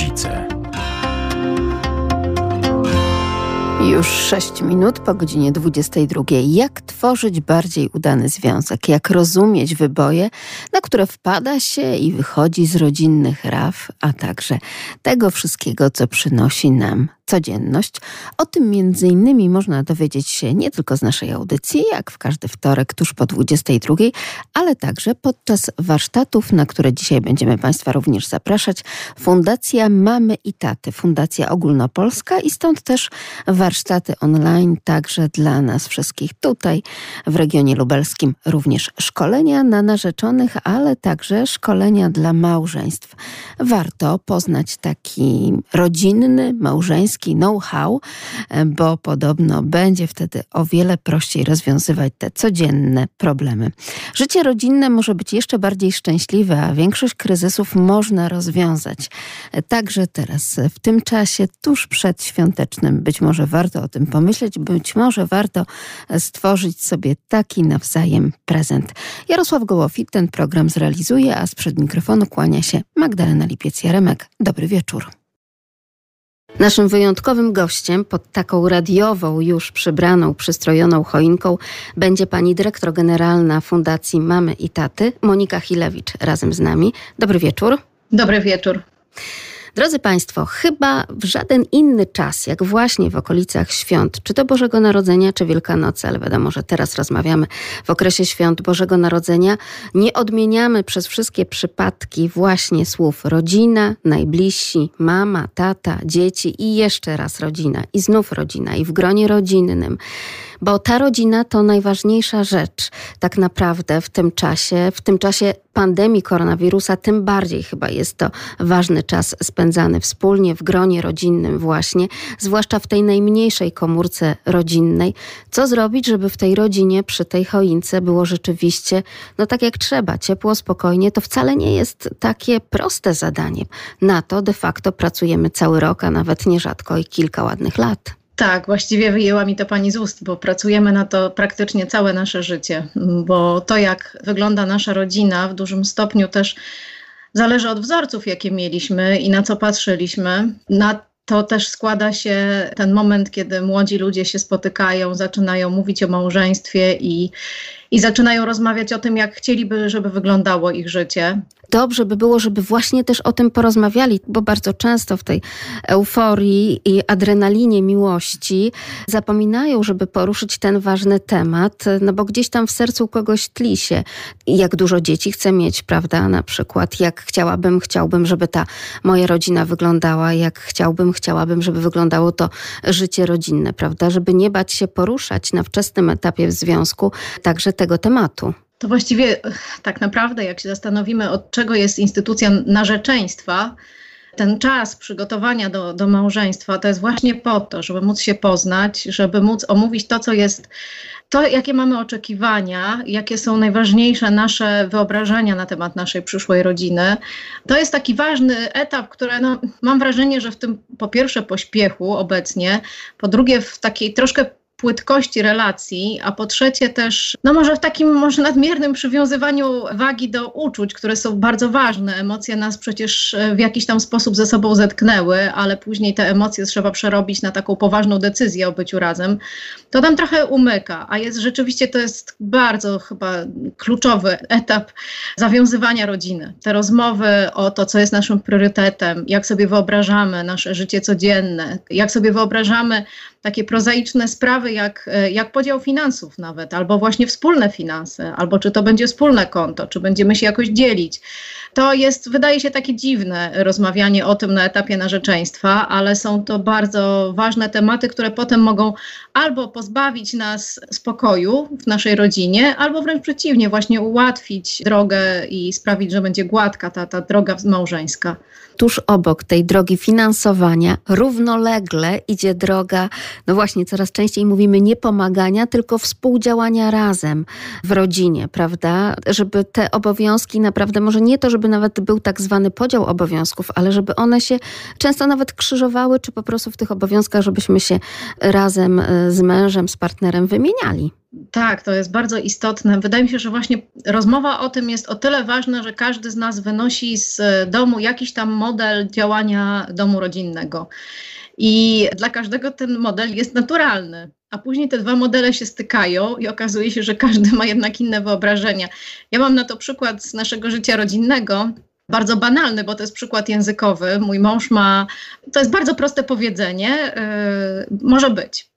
rodzice. Już 6 minut po godzinie 22. Jak tworzyć bardziej udany związek? Jak rozumieć wyboje, na które wpada się i wychodzi z rodzinnych raf, a także tego wszystkiego, co przynosi nam codzienność. O tym między innymi można dowiedzieć się nie tylko z naszej audycji, jak w każdy wtorek tuż po 22, ale także podczas warsztatów, na które dzisiaj będziemy Państwa również zapraszać. Fundacja Mamy i Taty, Fundacja Ogólnopolska i stąd też warsztaty online także dla nas wszystkich tutaj w regionie lubelskim. Również szkolenia na narzeczonych, ale także szkolenia dla małżeństw. Warto poznać taki rodzinny, małżeński know-how, e, bo podobno będzie wtedy o wiele prościej rozwiązywać te codzienne problemy. Życie rodzinne może być jeszcze bardziej szczęśliwe, a większość kryzysów można rozwiązać. E, także teraz, w tym czasie, tuż przed świątecznym, być może warto o tym pomyśleć, być może warto stworzyć sobie taki nawzajem prezent. Jarosław Gołofit ten program zrealizuje, a sprzed mikrofonu kłania się Magdalena Lipiec-Jaremek. Dobry wieczór. Naszym wyjątkowym gościem pod taką radiową, już przybraną, przystrojoną choinką będzie pani dyrektor generalna Fundacji Mamy i Taty, Monika Chilewicz razem z nami. Dobry wieczór. Dobry wieczór. Drodzy Państwo, chyba w żaden inny czas, jak właśnie w okolicach świąt, czy to Bożego Narodzenia, czy Wielkanocy, ale wiadomo, że teraz rozmawiamy w okresie świąt Bożego Narodzenia, nie odmieniamy przez wszystkie przypadki właśnie słów rodzina, najbliżsi, mama, tata, dzieci i jeszcze raz rodzina, i znów rodzina, i w gronie rodzinnym bo ta rodzina to najważniejsza rzecz tak naprawdę w tym czasie, w tym czasie pandemii koronawirusa, tym bardziej chyba jest to ważny czas spędzany wspólnie w gronie rodzinnym właśnie, zwłaszcza w tej najmniejszej komórce rodzinnej. Co zrobić, żeby w tej rodzinie, przy tej choince było rzeczywiście, no tak jak trzeba, ciepło, spokojnie, to wcale nie jest takie proste zadanie. Na to de facto pracujemy cały rok, a nawet nierzadko i kilka ładnych lat. Tak, właściwie wyjęła mi to pani z ust, bo pracujemy na to praktycznie całe nasze życie, bo to, jak wygląda nasza rodzina, w dużym stopniu też zależy od wzorców, jakie mieliśmy i na co patrzyliśmy. Na to też składa się ten moment, kiedy młodzi ludzie się spotykają, zaczynają mówić o małżeństwie i, i zaczynają rozmawiać o tym, jak chcieliby, żeby wyglądało ich życie dobrze by było, żeby właśnie też o tym porozmawiali, bo bardzo często w tej euforii i adrenalinie miłości zapominają, żeby poruszyć ten ważny temat, no bo gdzieś tam w sercu kogoś tli się, jak dużo dzieci chcę mieć, prawda, na przykład, jak chciałabym, chciałbym, żeby ta moja rodzina wyglądała, jak chciałbym, chciałabym, żeby wyglądało to życie rodzinne, prawda, żeby nie bać się poruszać na wczesnym etapie w związku także tego tematu. To właściwie tak naprawdę, jak się zastanowimy, od czego jest instytucja narzeczeństwa, ten czas przygotowania do, do małżeństwa to jest właśnie po to, żeby móc się poznać, żeby móc omówić to, co jest, to jakie mamy oczekiwania, jakie są najważniejsze nasze wyobrażenia na temat naszej przyszłej rodziny. To jest taki ważny etap, który no, mam wrażenie, że w tym po pierwsze pośpiechu obecnie, po drugie w takiej troszkę płytkości relacji, a po trzecie też, no może w takim może nadmiernym przywiązywaniu wagi do uczuć, które są bardzo ważne. Emocje nas przecież e, w jakiś tam sposób ze sobą zetknęły, ale później te emocje trzeba przerobić na taką poważną decyzję o byciu razem. To nam trochę umyka, a jest rzeczywiście to jest bardzo chyba kluczowy etap zawiązywania rodziny. Te rozmowy o to, co jest naszym priorytetem, jak sobie wyobrażamy nasze życie codzienne, jak sobie wyobrażamy takie prozaiczne sprawy, jak, e, jak podział finansów nawet, albo właśnie wspólne finanse, albo czy to będzie wspólne konto, czy będziemy się jakoś dzielić. To jest, wydaje się, takie dziwne rozmawianie o tym na etapie narzeczeństwa, ale są to bardzo ważne tematy, które potem mogą albo pozbawić nas spokoju w naszej rodzinie, albo wręcz przeciwnie, właśnie ułatwić drogę i sprawić, że będzie gładka ta, ta droga małżeńska tuż obok tej drogi finansowania równolegle idzie droga, no właśnie, coraz częściej mówimy nie pomagania, tylko współdziałania razem w rodzinie, prawda? Żeby te obowiązki naprawdę, może nie to, żeby nawet był tak zwany podział obowiązków, ale żeby one się często nawet krzyżowały, czy po prostu w tych obowiązkach, żebyśmy się razem e, z mężem, z partnerem wymieniali. Tak, to jest bardzo istotne. Wydaje mi się, że właśnie rozmowa o tym jest o tyle ważna, że każdy z nas wynosi z domu jakiś tam model działania domu rodzinnego. I dla każdego ten model jest naturalny. A później te dwa modele się stykają i okazuje się, że każdy ma jednak inne wyobrażenia. Ja mam na to przykład z naszego życia rodzinnego, bardzo banalny, bo to jest przykład językowy. Mój mąż ma, to jest bardzo proste powiedzenie, yy, może być.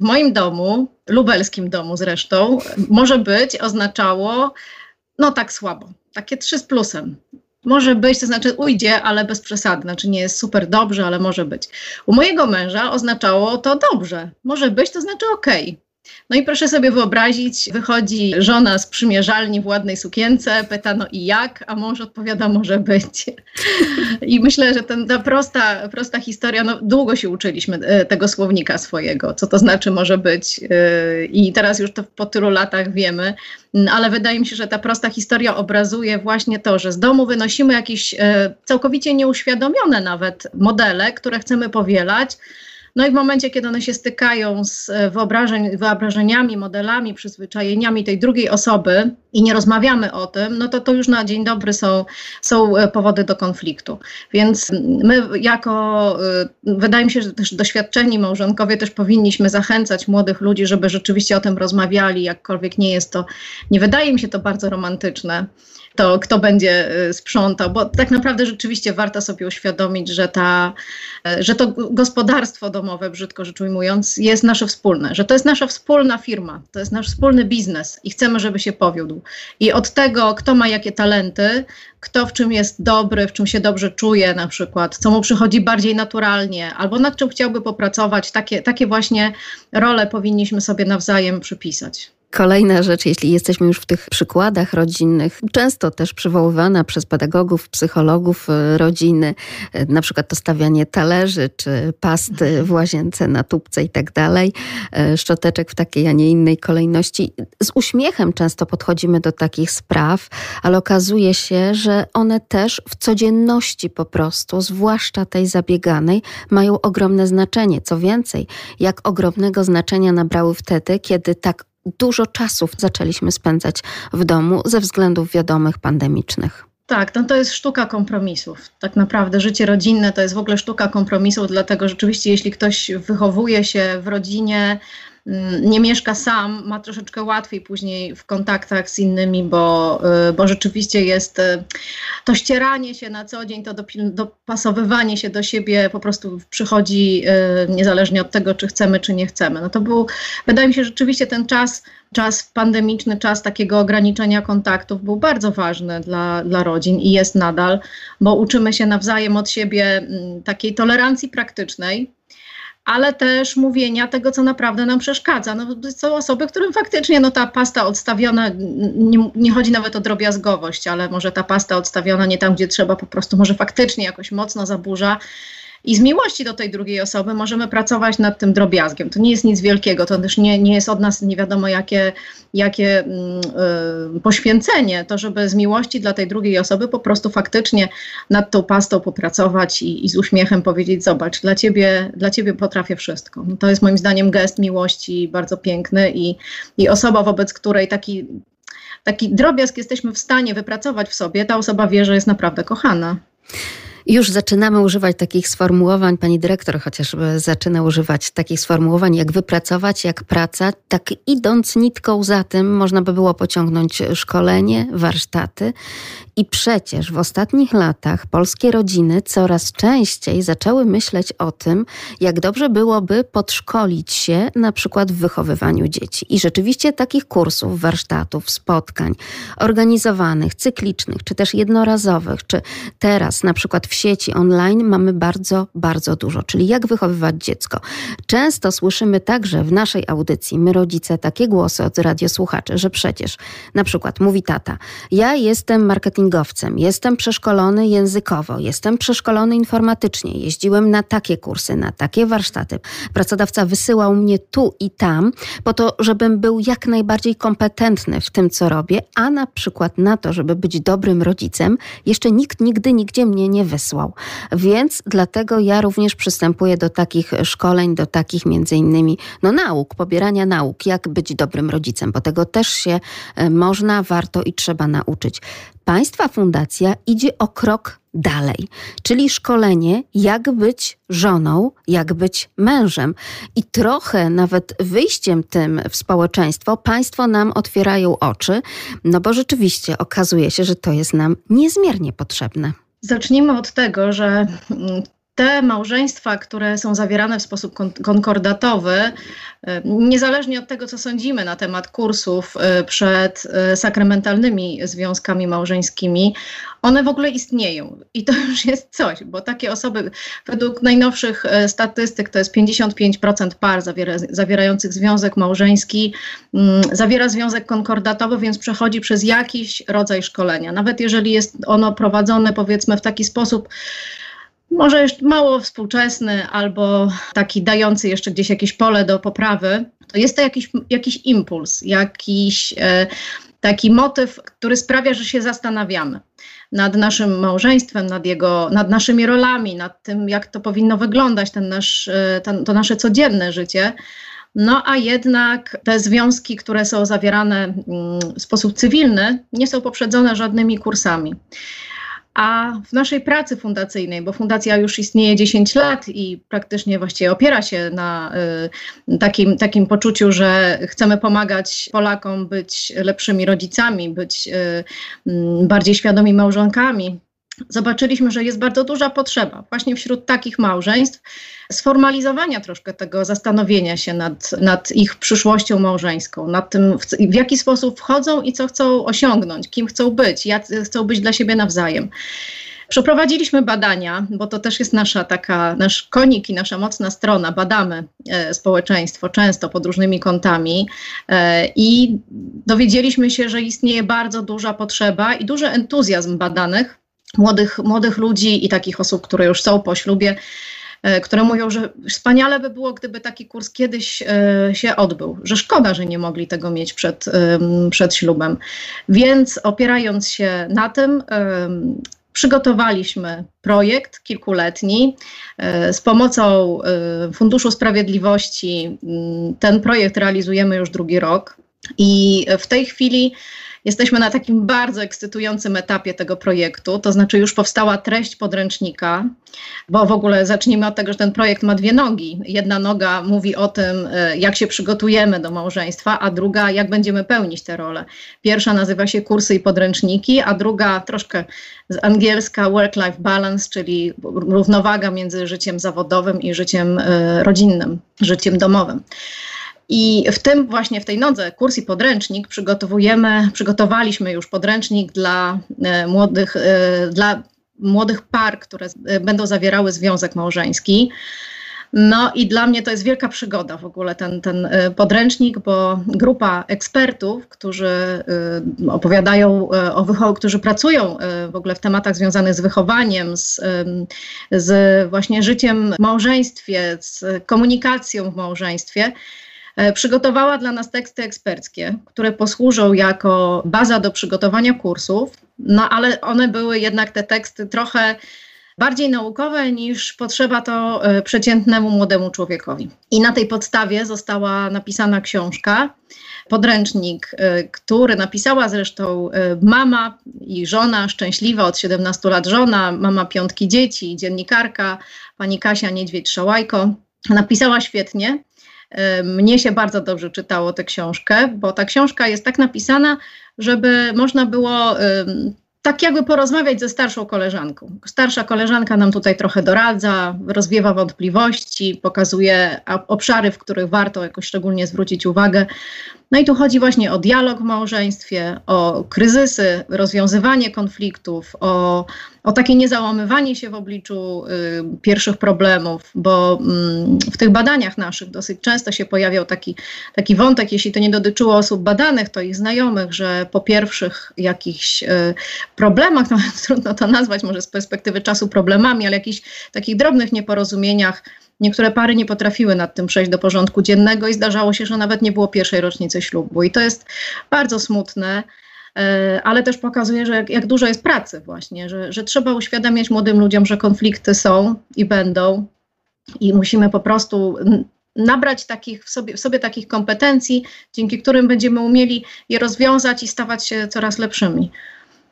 W moim domu, lubelskim domu zresztą, może być oznaczało, no tak słabo, takie trzy z plusem. Może być, to znaczy ujdzie, ale bez przesady, znaczy nie jest super dobrze, ale może być. U mojego męża oznaczało to dobrze. Może być, to znaczy okej. Okay. No i proszę sobie wyobrazić, wychodzi żona z przymierzalni w ładnej sukience, pyta no i jak, a mąż odpowiada może być. I myślę, że ten, ta prosta, prosta historia, no długo się uczyliśmy e, tego słownika swojego, co to znaczy może być e, i teraz już to po tylu latach wiemy, ale wydaje mi się, że ta prosta historia obrazuje właśnie to, że z domu wynosimy jakieś e, całkowicie nieuświadomione nawet modele, które chcemy powielać, no i w momencie, kiedy one się stykają z e, wyobrażeń, wyobrażeniami, modelami, przyzwyczajeniami tej drugiej osoby i nie rozmawiamy o tym, no to to już na dzień dobry są, są e, powody do konfliktu. Więc my jako, e, wydaje mi się, że też doświadczeni małżonkowie też powinniśmy zachęcać młodych ludzi, żeby rzeczywiście o tym rozmawiali, jakkolwiek nie jest to, nie wydaje mi się to bardzo romantyczne to kto będzie y, sprzątał, bo tak naprawdę rzeczywiście warto sobie uświadomić, że, ta, y, że to gospodarstwo domowe, brzydko rzecz ujmując, jest nasze wspólne, że to jest nasza wspólna firma, to jest nasz wspólny biznes i chcemy, żeby się powiódł. I od tego, kto ma jakie talenty, kto w czym jest dobry, w czym się dobrze czuje na przykład, co mu przychodzi bardziej naturalnie, albo nad czym chciałby popracować, takie, takie właśnie role powinniśmy sobie nawzajem przypisać. Kolejna rzecz, jeśli jesteśmy już w tych przykładach rodzinnych, często też przywoływana przez pedagogów, psychologów e, rodziny, e, na przykład to stawianie talerzy czy pasty w łazience na tubce i tak dalej, e, szczoteczek w takiej, a nie innej kolejności. Z uśmiechem często podchodzimy do takich spraw, ale okazuje się, że one też w codzienności po prostu, zwłaszcza tej zabieganej, mają ogromne znaczenie. Co więcej, jak ogromnego znaczenia nabrały wtedy, kiedy tak dużo czasu zaczęliśmy spędzać w domu ze względów wiadomych pandemicznych. Tak, no to jest sztuka kompromisów. Tak naprawdę życie rodzinne to jest w ogóle sztuka kompromisów, dlatego rzeczywiście jeśli ktoś wychowuje się w rodzinie, nie mieszka sam, ma troszeczkę łatwiej później w kontaktach z innymi, bo, y, bo rzeczywiście jest y, to ścieranie się na co dzień, to dopasowywanie się do siebie po prostu przychodzi y, niezależnie od tego, czy chcemy, czy nie chcemy. No to był, wydaje mi się, rzeczywiście ten czas czas pandemiczny, czas takiego ograniczenia kontaktów był bardzo ważny dla, dla rodzin i jest nadal, bo uczymy się nawzajem od siebie mm, takiej tolerancji praktycznej, ale też mówienia tego, co naprawdę nam przeszkadza. No, są osoby, którym faktycznie no, ta pasta odstawiona, nie, nie, chodzi nawet o drobiazgowość, ale może ta pasta odstawiona nie tam, gdzie trzeba, po prostu może faktycznie jakoś mocno zaburza i z miłości do tej drugiej osoby możemy pracować nad tym drobiazgiem. To nie jest nic wielkiego, to też nie, nie jest od nas nie wiadomo jakie, jakie yy, poświęcenie, to żeby z miłości dla tej drugiej osoby po prostu faktycznie nad tą pastą popracować i, i z uśmiechem powiedzieć: Zobacz, dla ciebie, dla ciebie potrafię wszystko. No to jest moim zdaniem gest miłości bardzo piękny i, i osoba, wobec której taki, taki drobiazg jesteśmy w stanie wypracować w sobie, ta osoba wie, że jest naprawdę kochana. Już zaczynamy używać takich sformułowań, pani dyrektor chociażby zaczyna używać takich sformułowań jak wypracować, jak praca. Tak idąc nitką za tym, można by było pociągnąć szkolenie, warsztaty. I przecież w ostatnich latach polskie rodziny coraz częściej zaczęły myśleć o tym, jak dobrze byłoby podszkolić się na przykład w wychowywaniu dzieci. I rzeczywiście takich kursów, warsztatów, spotkań organizowanych, cyklicznych, czy też jednorazowych, czy teraz na przykład w sieci online mamy bardzo, bardzo dużo. Czyli jak wychowywać dziecko. Często słyszymy także w naszej audycji, my rodzice, takie głosy od radiosłuchaczy, że przecież na przykład mówi tata, ja jestem marketingowcem, jestem przeszkolony językowo, jestem przeszkolony informatycznie, jeździłem na takie kursy, na takie warsztaty. Pracodawca wysyłał mnie tu i tam po to, żebym był jak najbardziej kompetentny w tym, co robię, a na przykład na to, żeby być dobrym rodzicem, jeszcze nikt nigdy nigdzie mnie nie wysłał wysłał. Więc dlatego ja również przystępuję do takich szkoleń, do takich między innymi no, nauk, pobierania nauk, jak być dobrym rodzicem, bo tego też się e, można, warto i trzeba nauczyć. Państwa fundacja idzie o krok dalej, czyli szkolenie, jak być żoną, jak być mężem. I trochę nawet wyjściem tym w społeczeństwo państwo nam otwierają oczy, no bo rzeczywiście okazuje się, że to jest nam niezmiernie potrzebne. Zacznijmy od tego, że mm, te małżeństwa, które są zawierane w sposób konkordatowy, e, niezależnie od tego, co sądzimy na temat kursów e, przed e, sakramentalnymi związkami małżeńskimi, one w ogóle istnieją. I to już jest coś, bo takie osoby, według najnowszych statystyk, to jest 55% par zawiera, zawierających związek małżeński, mm, zawiera związek konkordatowy, więc przechodzi przez jakiś rodzaj szkolenia. Nawet jeżeli jest ono prowadzone, powiedzmy, w taki sposób, może jeszcze mało współczesny albo taki dający jeszcze gdzieś jakieś pole do poprawy, to jest to jakiś, jakiś impuls, jakiś e, taki motyw, który sprawia, że się zastanawiamy nad naszym małżeństwem, nad, jego, nad naszymi rolami, nad tym, jak to powinno wyglądać, ten nasz, e, ten, to nasze codzienne życie. No a jednak te związki, które są zawierane mm, w sposób cywilny, nie są poprzedzone żadnymi kursami. A w naszej pracy fundacyjnej, bo fundacja już istnieje 10 lat i praktycznie właściwie opiera się na y, takim, takim poczuciu, że chcemy pomagać Polakom być lepszymi rodzicami, być y, y, bardziej świadomi małżonkami, zobaczyliśmy, że jest bardzo duża potrzeba właśnie wśród takich małżeństw sformalizowania troszkę tego zastanowienia się nad, nad ich przyszłością małżeńską, nad tym, w, w jaki sposób wchodzą i co chcą osiągnąć, kim chcą być, jak chcą być dla siebie nawzajem. Przeprowadziliśmy badania, bo to też jest nasza taka, nasz konik i nasza mocna strona. Badamy e, społeczeństwo często pod różnymi kątami e, i dowiedzieliśmy się, że istnieje bardzo duża potrzeba i duży entuzjazm badanych młodych, młodych ludzi i takich osób, które już są po ślubie, e, które mówią, że wspaniale by było, gdyby taki kurs kiedyś e, się odbył, że szkoda, że nie mogli tego mieć przed, przed ślubem. Więc opierając się na tym, przygotowaliśmy projekt kilkuletni e, z pomocą Funduszu Sprawiedliwości. Ten projekt realizujemy już drugi rok i w tej chwili Jesteśmy na takim bardzo ekscytującym etapie tego projektu, to znaczy już powstała treść podręcznika, bo w ogóle zacznijmy od tego, że ten projekt ma dwie nogi. Jedna noga mówi o tym, e, jak się przygotujemy do małżeństwa, a druga, jak będziemy pełnić tę rolę. Pierwsza nazywa się kursy i podręczniki, a druga troszkę z angielska work-life balance, czyli równowaga między życiem zawodowym i życiem e, rodzinnym, życiem domowym. I w tym właśnie, w tej nodze, kurs i podręcznik przygotowujemy, przygotowaliśmy już podręcznik dla e, młodych, e, dla młodych par, które e, będą zawierały związek małżeński. No i dla mnie to jest wielka przygoda w ogóle ten, ten podręcznik, bo grupa ekspertów, którzy opowiadają o wychowaniu, którzy pracują w ogóle w tematach związanych z wychowaniem, z, z właśnie życiem w małżeństwie, z komunikacją w małżeństwie, przygotowała dla nas teksty eksperckie, które posłużą jako baza do przygotowania kursów, no ale one były jednak te teksty trochę bardziej naukowe niż potrzeba to e, przeciętnemu młodemu człowiekowi. I na tej podstawie została napisana książka, podręcznik, e, który napisała zresztą mama i żona, szczęśliwa od 17 lat żona, mama piątki dzieci, dziennikarka, pani Kasia Niedźwiedź-Szałajko. Napisała świetnie. Mnie się bardzo dobrze czytało tę książkę, bo ta książka jest tak napisana, żeby można było tak jakby porozmawiać ze starszą koleżanką. Starsza koleżanka nam tutaj trochę doradza, rozwiewa wątpliwości, pokazuje obszary, w których warto jakoś szczególnie zwrócić uwagę. No i tu chodzi właśnie o dialog w małżeństwie, o kryzysy, rozwiązywanie konfliktów, o, o takie niezałamywanie się w obliczu y, pierwszych problemów, bo y, w tych badaniach naszych dosyć często się pojawiał taki, taki wątek, jeśli to nie dotyczyło osób badanych, to ich znajomych, że po pierwszych jakichś y, problemach, no, trudno to nazwać może z perspektywy czasu problemami, ale jakichś takich drobnych nieporozumieniach, Niektóre pary nie potrafiły nad tym przejść do porządku dziennego i zdarzało się, że nawet nie było pierwszej rocznicy ślubu. I to jest bardzo smutne. E, ale też pokazuje, że jak, jak dużo jest pracy właśnie, że, że trzeba uświadamiać młodym ludziom, że konflikty są i będą i musimy po prostu nabrać takich w sobie, w sobie takich kompetencji, dzięki którym będziemy umieli je rozwiązać i stawać się coraz lepszymi.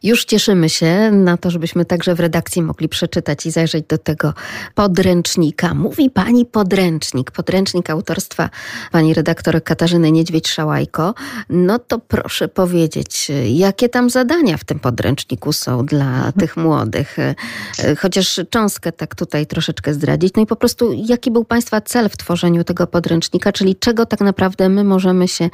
Już cieszymy się na to, żebyśmy także w redakcji mogli przeczytać i zajrzeć do tego podręcznika. Mówi pani podręcznik, podręcznik autorstwa pani redaktor Katarzyny Niedźwiedź-Szałajko. No to proszę powiedzieć, jakie tam zadania w tym podręczniku są dla tych młodych? Chociaż cząstkę tak tutaj troszeczkę zdradzić. No i po prostu, jaki był państwa cel w tworzeniu tego podręcznika, czyli czego tak naprawdę my możemy się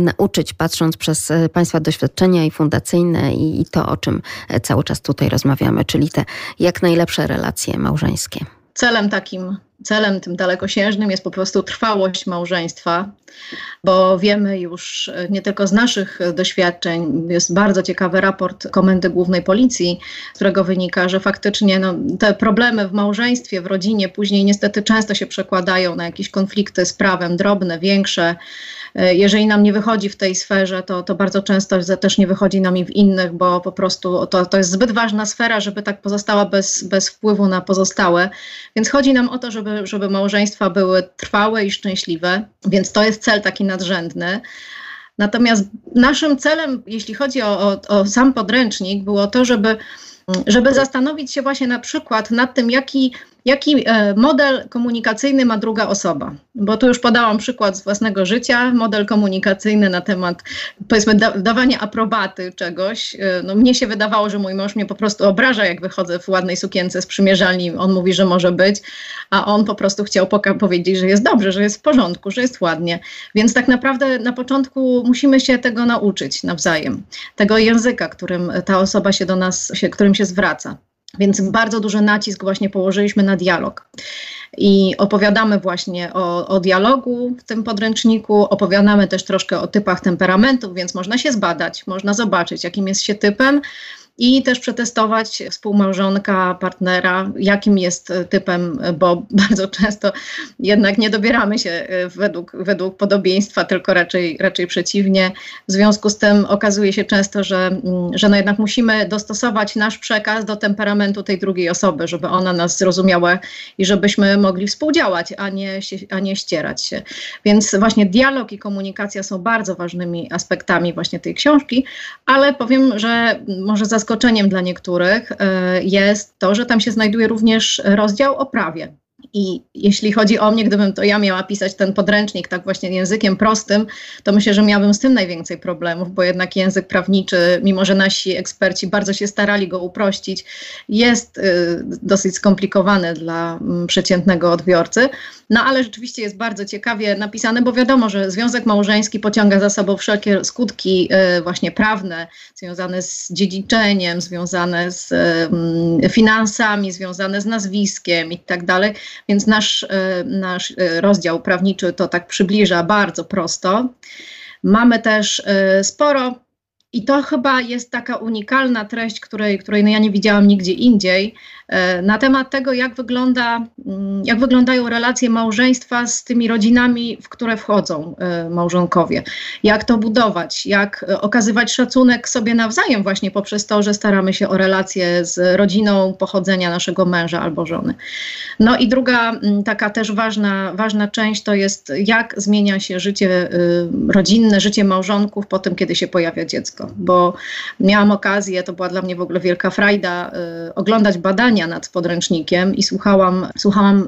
nauczyć, patrząc przez państwa doświadczenia i fundacyjne i to to, o czym e, cały czas tutaj rozmawiamy, czyli te jak najlepsze relacje małżeńskie. Celem takim, celem tym dalekosiężnym jest po prostu trwałość małżeństwa, bo wiemy już e, nie tylko z naszych doświadczeń, jest bardzo ciekawy raport Komendy Głównej Policji, z którego wynika, że faktycznie no, te problemy w małżeństwie, w rodzinie później niestety często się przekładają na jakieś konflikty z prawem, drobne, większe E, jeżeli nam nie wychodzi w tej sferze, to, to bardzo często też nie wychodzi nam i w innych, bo po prostu to, to jest zbyt ważna sfera, żeby tak pozostała bez, bez wpływu na pozostałe. Więc chodzi nam o to, żeby, żeby małżeństwa były trwałe i szczęśliwe, więc to jest cel taki nadrzędny. Natomiast naszym celem, jeśli chodzi o, o, o sam podręcznik, było to, żeby żeby zastanowić się właśnie na przykład nad tym, jaki Jaki e, model komunikacyjny ma druga osoba? Bo tu już podałam przykład z własnego życia, model komunikacyjny na temat, powiedzmy, da dawania aprobaty czegoś. E, no, mnie się wydawało, że mój mąż mnie po prostu obraża, jak wychodzę w ładnej sukience z przymierzalni. On mówi, że może być, a on po prostu chciał powiedzieć, że jest dobrze, że jest w porządku, że jest ładnie. Więc tak naprawdę na początku musimy się tego nauczyć nawzajem, tego języka, którym ta osoba się do nas, się, którym się zwraca. Więc bardzo duży nacisk właśnie położyliśmy na dialog. I opowiadamy właśnie o, o, dialogu w tym podręczniku, opowiadamy też troszkę o typach temperamentów, więc można się zbadać, można zobaczyć, jakim jest się typem, i też przetestować współmałżonka, partnera, jakim jest typem, bo bardzo często jednak nie dobieramy się e, według, według podobieństwa, tylko raczej, raczej przeciwnie. W związku z tym okazuje się często, że, mm, że no jednak musimy dostosować nasz przekaz do temperamentu tej drugiej osoby, żeby ona nas zrozumiała i żebyśmy mogli współdziałać, a nie, a nie ścierać się. Więc właśnie dialog i komunikacja są bardzo ważnymi aspektami właśnie tej książki, ale powiem, że może zaskoczyć zaskoczeniem dla niektórych e, jest to, że tam się znajduje również rozdział o prawie. I jeśli chodzi o mnie, gdybym to ja miała pisać ten podręcznik tak właśnie językiem prostym, to myślę, że miałabym z tym najwięcej problemów, bo jednak język prawniczy, mimo że nasi eksperci bardzo się starali go uprościć, jest y, dosyć skomplikowany dla y, przeciętnego odbiorcy. No ale rzeczywiście jest bardzo ciekawie napisany, bo wiadomo, że związek małżeński pociąga za sobą wszelkie skutki y, właśnie prawne, związane z dziedziczeniem, związane z y, finansami, związane z nazwiskiem i tak dalej. Więc nasz, e, nasz e, rozdział prawniczy to tak przybliża bardzo prosto. Mamy też e, sporo i to chyba jest taka unikalna treść, której, której no ja nie widziałam nigdzie indziej, na temat tego, jak, wygląda, mm, jak wyglądają relacje małżeństwa z tymi rodzinami, w które wchodzą e, małżonkowie. Jak to budować, jak e, okazywać szacunek sobie nawzajem, właśnie poprzez to, że staramy się o relacje z rodziną pochodzenia naszego męża albo żony. No i druga mm, taka też ważna, ważna część to jest, jak zmienia się życie rodzinne, życie małżonków po tym, kiedy się pojawia dziecko. Bo miałam okazję, to była dla mnie w ogóle wielka frajda, oglądać badania, nad podręcznikiem i słuchałam, słuchałam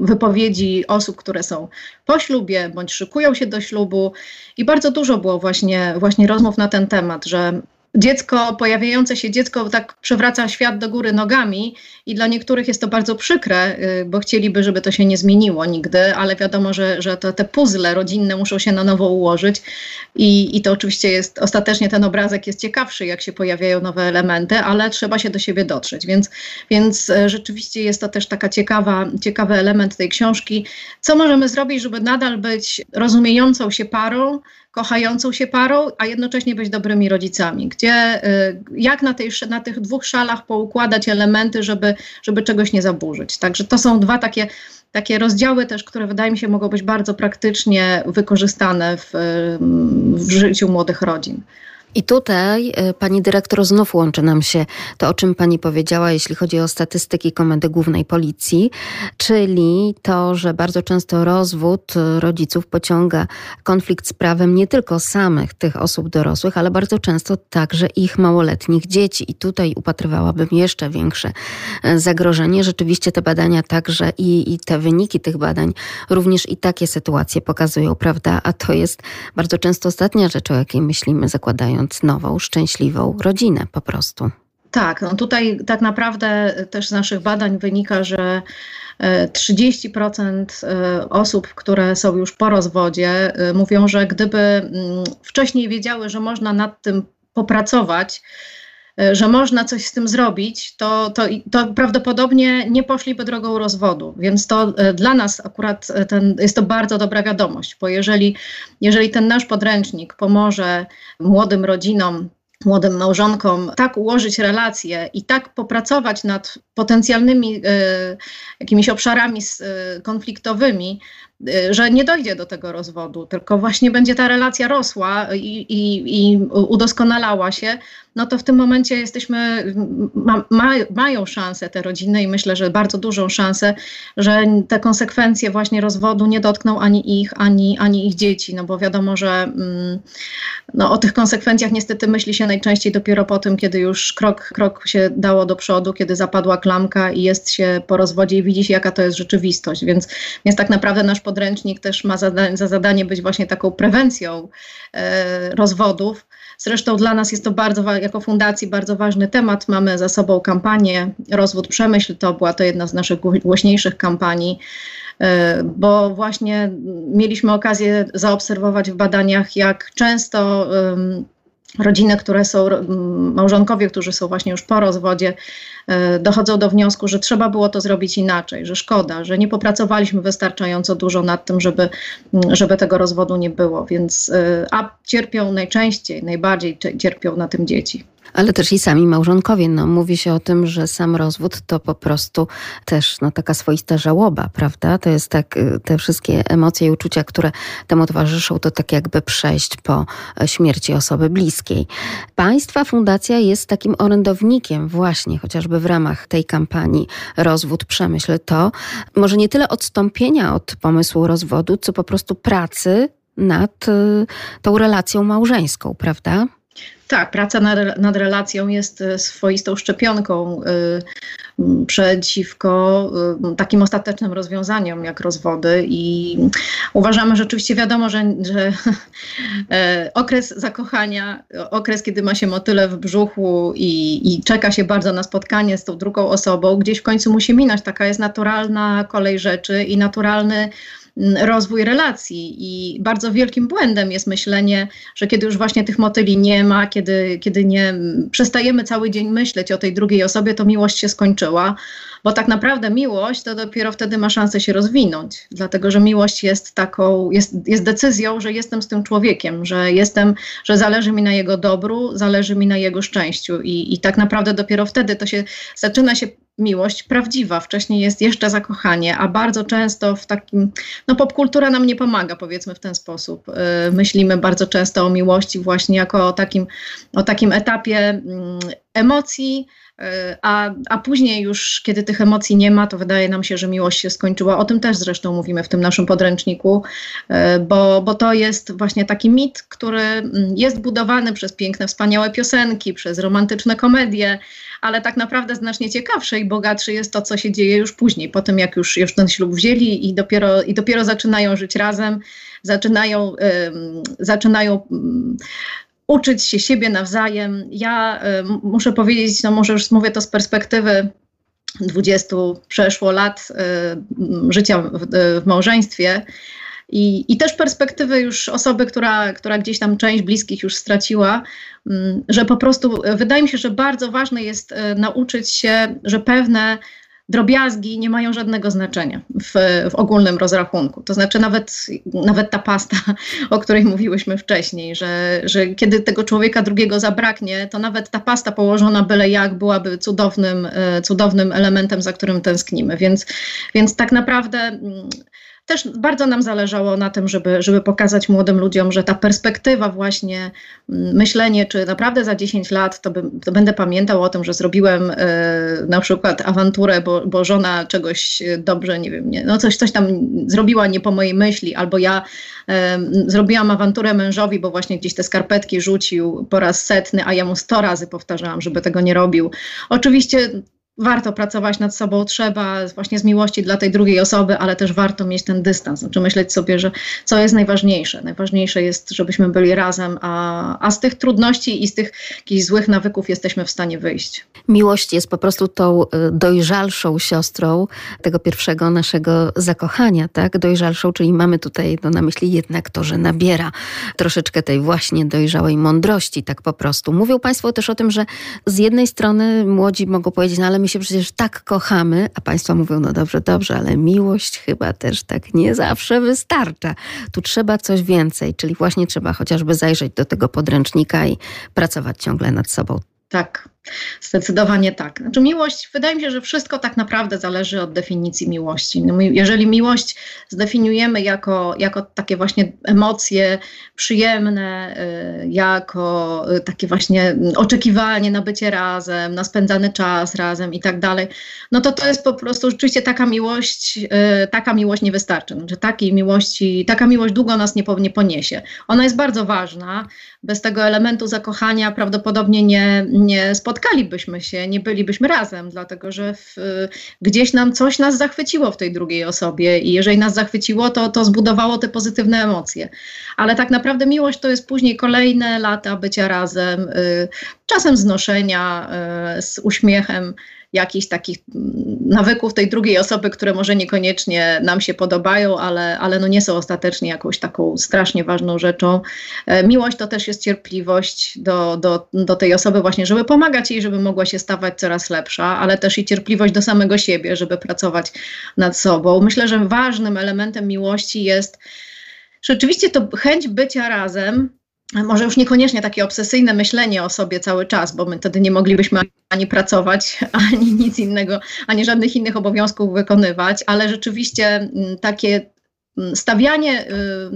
wypowiedzi osób, które są po ślubie bądź szykują się do ślubu. I bardzo dużo było właśnie, właśnie rozmów na ten temat, że dziecko, pojawiające się dziecko tak przewraca świat do góry nogami i dla niektórych jest to bardzo przykre, y, bo chcieliby, żeby to się nie zmieniło nigdy, ale wiadomo, że, że te puzzle rodzinne muszą się na nowo ułożyć i, i to oczywiście jest, ostatecznie ten obrazek jest ciekawszy, jak się pojawiają nowe elementy, ale trzeba się do siebie dotrzeć, więc, więc e, rzeczywiście jest to też taka ciekawa, ciekawy element tej książki. Co możemy zrobić, żeby nadal być rozumiejącą się parą, kochającą się parą, a jednocześnie być dobrymi rodzicami. Gdzie, y, jak na, tej, na tych dwóch szalach poukładać elementy, żeby, żeby czegoś nie zaburzyć. Także to są dwa takie takie rozdziały też, które wydaje mi się mogą być bardzo praktycznie wykorzystane w, w życiu młodych rodzin. I tutaj e, pani dyrektor znów łączy nam się to, o czym pani powiedziała, jeśli chodzi o statystyki Komendy Głównej Policji, czyli to, że bardzo często rozwód rodziców pociąga konflikt z prawem nie tylko samych tych osób dorosłych, ale bardzo często także ich małoletnich dzieci. I tutaj upatrywałabym jeszcze większe e, zagrożenie. Rzeczywiście te badania także i, i te wyniki tych badań również i takie sytuacje pokazują, prawda? A to jest bardzo często ostatnia rzecz, o jakiej myślimy, zakładając nową, szczęśliwą rodzinę po prostu. Tak, no tutaj tak naprawdę też z naszych badań wynika, że 30% e, osób, które są już po rozwodzie, e, mówią, że gdyby mm, wcześniej wiedziały, że można nad tym popracować, e, że można coś z tym zrobić, to, to, to prawdopodobnie nie poszliby drogą rozwodu. Więc to dla nas akurat ten, jest to bardzo dobra wiadomość, bo jeżeli, jeżeli ten nasz podręcznik pomoże młodym rodzinom młodym małżonkom tak ułożyć relacje i tak popracować nad potencjalnymi y, jakimiś obszarami y, konfliktowymi, że nie dojdzie do tego rozwodu, tylko właśnie będzie ta relacja rosła i, i, i udoskonalała się, no to w tym momencie jesteśmy, ma, ma, mają szansę te rodziny i myślę, że bardzo dużą szansę, że te konsekwencje właśnie rozwodu nie dotkną ani ich, ani, ani ich dzieci, no bo wiadomo, że mm, no, o tych konsekwencjach niestety myśli się najczęściej dopiero po tym, kiedy już krok, krok się dało do przodu, kiedy zapadła klamka i jest się po rozwodzie i widzi się, jaka to jest rzeczywistość. Więc, więc tak naprawdę nasz podręcznik też ma zada za zadanie być właśnie taką prewencją e, rozwodów. Zresztą dla nas jest to bardzo, jako fundacji bardzo ważny temat. Mamy za sobą kampanię Rozwód Przemyśl. To była to jedna z naszych głośniejszych kampanii e, bo właśnie mieliśmy okazję zaobserwować w badaniach, jak często rodziny, które są, małżonkowie, którzy są właśnie już po rozwodzie, e, dochodzą do wniosku, że trzeba było to zrobić inaczej, że szkoda, że nie popracowaliśmy wystarczająco dużo nad tym, żeby, żeby tego rozwodu nie było. Więc, e, a cierpią najczęściej, najbardziej cierpią na tym dzieci. Ale też i sami małżonkowie. No, mówi się o tym, że sam rozwód to po prostu też no, taka swoista żałoba, prawda? To jest tak, y, te wszystkie emocje i uczucia, które temu towarzyszą, to tak jakby przejść po e, śmierci osoby bliskiej. Państwa fundacja jest takim orędownikiem właśnie, chociażby w ramach tej kampanii Rozwód Przemyśl to, może nie tyle odstąpienia od pomysłu rozwodu, co po prostu pracy nad y, tą relacją małżeńską, prawda? Tak, praca nad, nad relacją jest e, swoistą szczepionką y, przeciwko y, takim ostatecznym rozwiązaniom jak rozwody i uważamy, że oczywiście wiadomo, że, że y, okres zakochania, okres, kiedy ma się motyle w brzuchu i, i czeka się bardzo na spotkanie z tą drugą osobą, gdzieś w końcu musi minąć. Taka jest naturalna kolej rzeczy i naturalny rozwój relacji. I bardzo wielkim błędem jest myślenie, że kiedy już właśnie tych motyli nie ma, kiedy, kiedy nie przestajemy cały dzień myśleć o tej drugiej osobie, to miłość się skończyła. Bo tak naprawdę miłość to dopiero wtedy ma szansę się rozwinąć, dlatego że miłość jest taką, jest, jest decyzją, że jestem z tym człowiekiem, że jestem, że zależy mi na jego dobru, zależy mi na jego szczęściu. I, i tak naprawdę dopiero wtedy to się zaczyna się miłość prawdziwa. Wcześniej jest jeszcze zakochanie, a bardzo często w takim, no popkultura nam nie pomaga, powiedzmy w ten sposób. Y, myślimy bardzo często o miłości właśnie jako o takim, o takim etapie mm, emocji, a, a później już, kiedy tych emocji nie ma, to wydaje nam się, że miłość się skończyła. O tym też zresztą mówimy w tym naszym podręczniku, y, bo, bo to jest właśnie taki mit, który mm, jest budowany przez piękne, wspaniałe piosenki, przez romantyczne komedie, ale tak naprawdę znacznie ciekawsze i bogatsze jest to, co się dzieje już później, po tym jak już, już ten ślub wzięli i dopiero, i dopiero zaczynają żyć razem, zaczynają, zaczynają um, uczyć się siebie nawzajem. Ja um, muszę powiedzieć, no może już mówię to z perspektywy 20 przeszło lat życia w, w małżeństwie, i, I też perspektywy już osoby, która, która gdzieś tam część bliskich już straciła, że po prostu wydaje mi się, że bardzo ważne jest nauczyć się, że pewne drobiazgi nie mają żadnego znaczenia w, w, ogólnym rozrachunku. To znaczy nawet, nawet ta pasta, o której mówiłyśmy wcześniej, że, że kiedy tego człowieka drugiego zabraknie, to nawet ta pasta położona byle jak byłaby cudownym, e, cudownym elementem, za którym tęsknimy. Więc, więc tak naprawdę mm, też bardzo nam zależało na tym, żeby, żeby pokazać młodym ludziom, że ta perspektywa właśnie, mm, myślenie, czy naprawdę za 10 lat to, by, to będę pamiętał o tym, że zrobiłem y, na przykład awanturę, bo, bo żona czegoś dobrze, nie wiem, nie, no coś, coś tam zrobiła nie po mojej myśli, albo ja y, zrobiłam awanturę mężowi, bo właśnie gdzieś te skarpetki rzucił po raz setny, a ja mu 100 razy powtarzałam, żeby tego nie robił. Oczywiście warto pracować nad sobą, trzeba właśnie z miłości dla tej drugiej osoby, ale też warto mieć ten dystans, znaczy myśleć sobie, że co jest najważniejsze. Najważniejsze jest, żebyśmy byli razem, a, a z tych trudności i z tych jakichś złych nawyków jesteśmy w stanie wyjść. Miłość jest po prostu tą y, dojrzalszą siostrą tego pierwszego naszego zakochania, tak? Dojrzalszą, czyli mamy tutaj no, na myśli jednak to, że nabiera troszeczkę tej właśnie dojrzałej mądrości, tak po prostu. Mówią Państwo też o tym, że z jednej strony młodzi mogą powiedzieć, no ale my się przecież tak kochamy, a Państwo mówią, no dobrze, dobrze, ale miłość chyba też tak nie zawsze wystarcza. Tu trzeba coś więcej, czyli właśnie trzeba chociażby zajrzeć do tego podręcznika i pracować ciągle nad sobą. Tak, Zdecydowanie tak. Znaczy miłość, wydaje mi się, że wszystko tak naprawdę zależy od definicji miłości. No, jeżeli miłość zdefiniujemy jako, jako takie właśnie emocje przyjemne, y, jako y, takie właśnie oczekiwanie na bycie razem, na spędzany czas razem i tak dalej, no to to jest po prostu rzeczywiście taka miłość, y, taka miłość nie wystarczy. Znaczy takiej miłości, taka miłość długo nas nie, nie poniesie. Ona jest bardzo ważna. Bez tego elementu zakochania prawdopodobnie nie, nie spotkamy spotkalibyśmy się, nie bylibyśmy razem, dlatego że w, gdzieś nam coś nas zachwyciło w tej drugiej osobie i jeżeli nas zachwyciło, to, to zbudowało te pozytywne emocje. Ale tak naprawdę miłość to jest później kolejne lata bycia razem, y, czasem znoszenia y, z uśmiechem jakichś takich nawyków tej drugiej osoby, które może niekoniecznie nam się podobają, ale, ale no nie są ostatecznie jakąś taką strasznie ważną rzeczą. E, miłość to też jest cierpliwość do, do, do tej osoby właśnie, żeby pomagać jej, żeby mogła się stawać coraz lepsza, ale też i cierpliwość do samego siebie, żeby pracować nad sobą. Myślę, że ważnym elementem miłości jest rzeczywiście to chęć bycia razem, może już niekoniecznie takie obsesyjne myślenie o sobie cały czas, bo my wtedy nie moglibyśmy ani pracować, ani nic innego, ani żadnych innych obowiązków wykonywać, ale rzeczywiście mm, takie mm, stawianie y,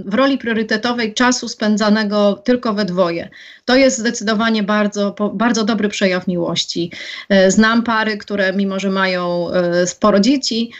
w roli priorytetowej czasu spędzanego tylko we dwoje. To jest zdecydowanie bardzo, bardzo dobry przejaw miłości. E, znam pary, które mimo, że mają e, sporo dzieci,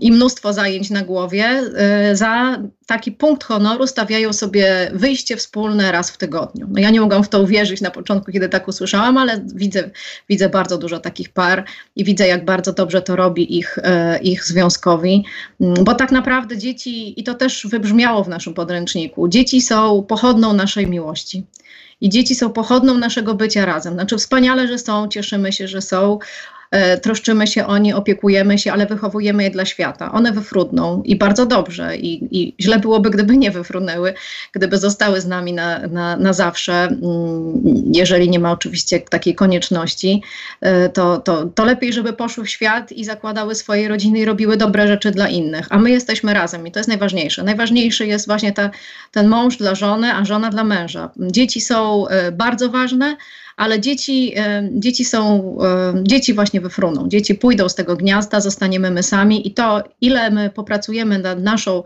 i mnóstwo zajęć na głowie, y, za taki punkt honoru stawiają sobie wyjście wspólne raz w tygodniu. No ja nie mogłam w to uwierzyć na początku, kiedy tak usłyszałam, ale widzę, widzę bardzo dużo takich par i widzę, jak bardzo dobrze to robi ich, y, ich związkowi, mm, bo tak naprawdę dzieci, i to też wybrzmiało w naszym podręczniku, dzieci są pochodną naszej miłości. I dzieci są pochodną naszego bycia razem. Znaczy, wspaniale, że są, cieszymy się, że są. E, troszczymy się o nie, opiekujemy się, ale wychowujemy je dla świata. One wyfrudną i bardzo dobrze. I, i źle byłoby, gdyby nie wyfrunęły, gdyby zostały z nami na, na, na zawsze, mm, jeżeli nie ma oczywiście takiej konieczności, e, to, to, to lepiej, żeby poszły w świat i zakładały swoje rodziny i robiły dobre rzeczy dla innych. A my jesteśmy razem i to jest najważniejsze. Najważniejszy jest właśnie ta, ten mąż dla żony, a żona dla męża. Dzieci są e, bardzo ważne, ale dzieci, dzieci są, dzieci właśnie wyfruną, dzieci pójdą z tego gniazda, zostaniemy my sami i to, ile my popracujemy nad naszą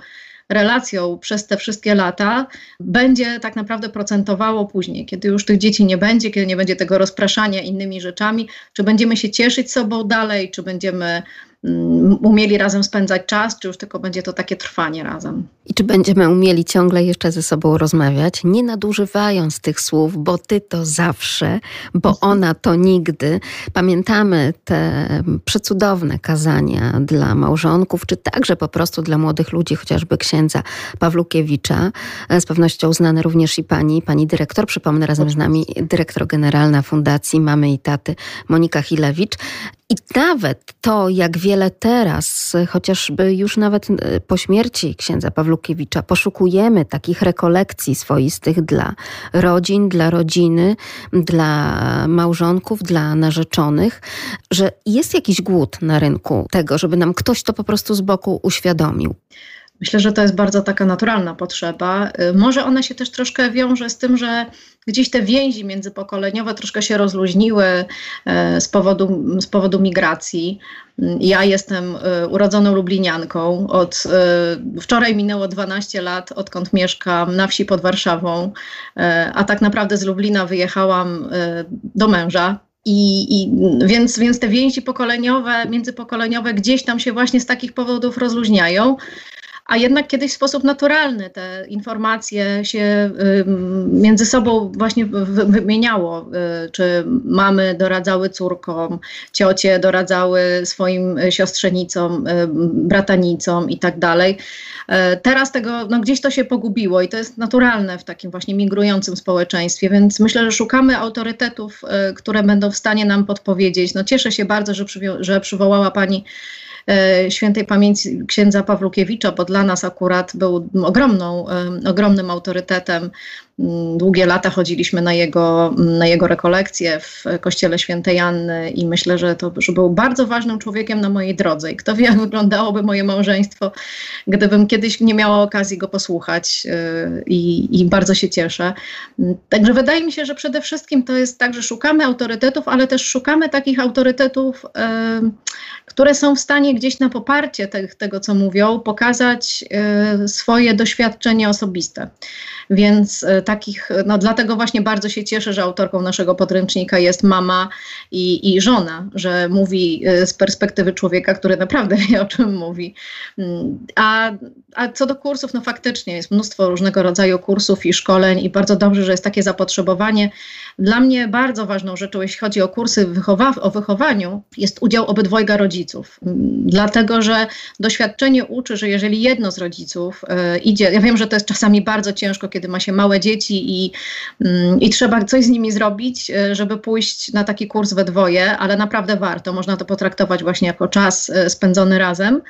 relacją przez te wszystkie lata, będzie tak naprawdę procentowało później, kiedy już tych dzieci nie będzie, kiedy nie będzie tego rozpraszania innymi rzeczami, czy będziemy się cieszyć sobą dalej, czy będziemy umieli razem spędzać czas, czy już tylko będzie to takie trwanie razem. I czy będziemy umieli ciągle jeszcze ze sobą rozmawiać, nie nadużywając tych słów, bo ty to zawsze, bo mhm. ona to nigdy. Pamiętamy te przecudowne kazania dla małżonków, czy także po prostu dla młodych ludzi, chociażby księdza Pawlukiewicza, z pewnością znane również i pani, pani dyrektor, przypomnę razem z nami dyrektor generalna Fundacji Mamy i Taty Monika Hilewicz. I nawet to, jak wiele teraz, chociażby już nawet e, po śmierci księdza Pawlukiewicza, poszukujemy takich rekolekcji swoistych dla rodzin, dla rodziny, dla małżonków, dla narzeczonych, że jest jakiś głód na rynku tego, żeby nam ktoś to po prostu z boku uświadomił. Myślę, że to jest bardzo taka naturalna potrzeba. Y, może ona się też troszkę wiąże z tym, że gdzieś te więzi międzypokoleniowe troszkę się rozluźniły y, z powodu, z powodu migracji. Y, ja jestem urodzoną Lublinianką. Od wczoraj minęło 12 lat, odkąd mieszkam na wsi pod Warszawą, a tak naprawdę z Lublina wyjechałam do męża i, I, więc, więc te więzi pokoleniowe, międzypokoleniowe gdzieś tam się właśnie z takich powodów rozluźniają a jednak kiedyś w sposób naturalny te informacje się między sobą właśnie wymieniało, y, czy mamy doradzały córkom, ciocie doradzały swoim siostrzenicom, y, bratanicom i tak dalej. E, teraz tego, no gdzieś to się pogubiło i to jest naturalne w takim właśnie migrującym społeczeństwie, więc myślę, że szukamy autorytetów, y, które będą w stanie nam podpowiedzieć. No cieszę się bardzo, że, że przywołała Pani świętej pamięci księdza Pawlukiewicza, bo dla nas akurat był ogromną, e, ogromnym autorytetem długie lata chodziliśmy na jego, na jego rekolekcje w kościele świętej Anny i myślę, że to że był bardzo ważnym człowiekiem na mojej drodze. I kto wie, jak wyglądałoby moje małżeństwo, gdybym kiedyś nie miała okazji go posłuchać y, i, i bardzo się cieszę. Także wydaje mi się, że przede wszystkim to jest tak, że szukamy autorytetów, ale też szukamy takich autorytetów, y, które są w stanie gdzieś na poparcie te, tego, co mówią, pokazać y, swoje doświadczenie osobiste. Więc takich, no dlatego właśnie bardzo się cieszę, że autorką naszego podręcznika jest mama i, i żona, że mówi e, z perspektywy człowieka, który naprawdę wie o czym mówi. Mm, a, a co do kursów, no faktycznie jest mnóstwo różnego rodzaju kursów i szkoleń i bardzo dobrze, że jest takie zapotrzebowanie. Dla mnie bardzo ważną rzeczą, jeśli chodzi o kursy wychowa- o wychowaniu, jest udział obydwojga rodziców. Dlatego, że doświadczenie uczy, że jeżeli jedno z rodziców y, idzie, ja wiem, że to jest czasami bardzo ciężko, kiedy ma się małe dzieci i, mm, i trzeba coś z nimi zrobić, e, żeby pójść na taki kurs we dwoje, ale naprawdę warto. Można to potraktować właśnie jako czas e, spędzony razem.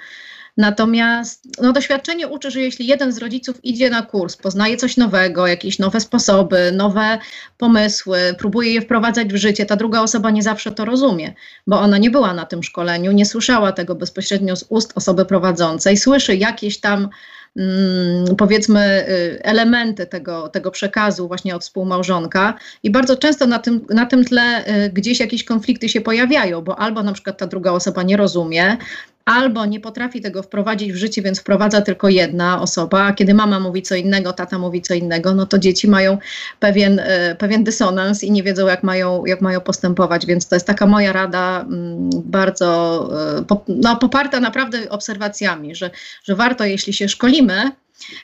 Natomiast no, doświadczenie uczy, że jeśli jeden z rodziców idzie na kurs, poznaje coś nowego, jakieś nowe sposoby, nowe pomysły, próbuje je wprowadzać w życie, ta druga osoba nie zawsze to rozumie, bo ona nie była na tym szkoleniu, nie słyszała tego bezpośrednio z ust osoby prowadzącej, słyszy jakieś tam Mm, powiedzmy y, elementy tego, tego przekazu właśnie od współmałżonka i bardzo często na tym, na tym tle y, gdzieś jakieś konflikty się pojawiają, bo albo na przykład ta druga osoba nie rozumie, albo nie potrafi tego wprowadzić w życie, więc wprowadza tylko jedna osoba, a kiedy mama mówi co innego, tata mówi co innego, no to dzieci mają pewien, e, pewien dysonans i nie wiedzą, jak mają, jak mają postępować, więc to jest taka moja rada mm, bardzo e, no, poparta naprawdę obserwacjami, że, że warto, jeśli się szkolimy,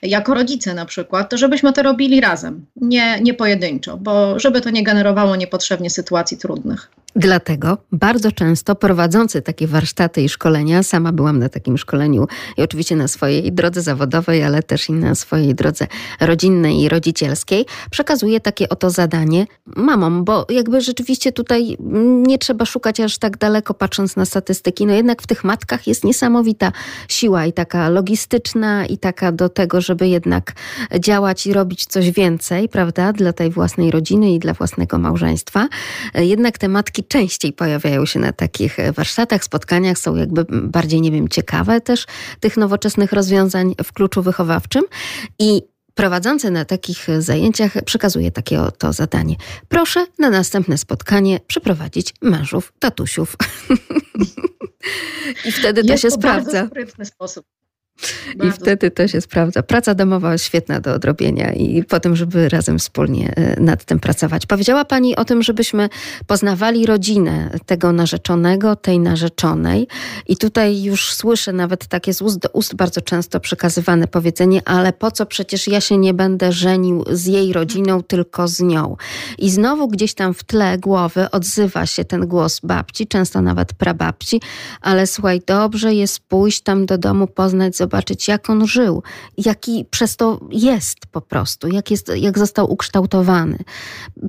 jako rodzice na przykład, to żebyśmy to robili razem, nie, nie pojedynczo, bo żeby to nie generowało niepotrzebnie sytuacji trudnych. Dlatego bardzo często prowadzący takie warsztaty i szkolenia, sama byłam na takim szkoleniu i oczywiście na swojej drodze zawodowej, ale też i na swojej drodze rodzinnej i rodzicielskiej, przekazuje takie oto zadanie mamom, bo jakby rzeczywiście tutaj nie trzeba szukać aż tak daleko patrząc na statystyki, no jednak w tych matkach jest niesamowita siła i taka logistyczna i taka do tego, żeby jednak działać i robić coś więcej, prawda, dla tej własnej rodziny i dla własnego małżeństwa. Jednak te matki częściej pojawiają się na takich e, warsztatach, spotkaniach, są jakby bardziej, nie wiem, ciekawe też tych nowoczesnych rozwiązań w kluczu wychowawczym i prowadzący na takich zajęciach przekazuje takie oto zadanie. Proszę na następne spotkanie przyprowadzić mężów, tatusiów. I wtedy Jest to się to sprawdza. Bardzo sposób. I wtedy to się sprawdza. Praca domowa świetna do odrobienia i potem, żeby razem wspólnie e, nad tym pracować. Powiedziała Pani o tym, żebyśmy poznawali rodzinę tego narzeczonego, tej narzeczonej. I tutaj już słyszę nawet takie z ust do ust bardzo często przekazywane powiedzenie, ale po co przecież ja się nie będę żenił z jej rodziną, tylko z nią. I znowu gdzieś tam w tle głowy odzywa się ten głos babci, często nawet prababci, ale słuchaj, dobrze jest pójść tam do domu, poznać, zobaczyć, jak on żył, jaki przez to jest po prostu, jak, jest, jak został ukształtowany.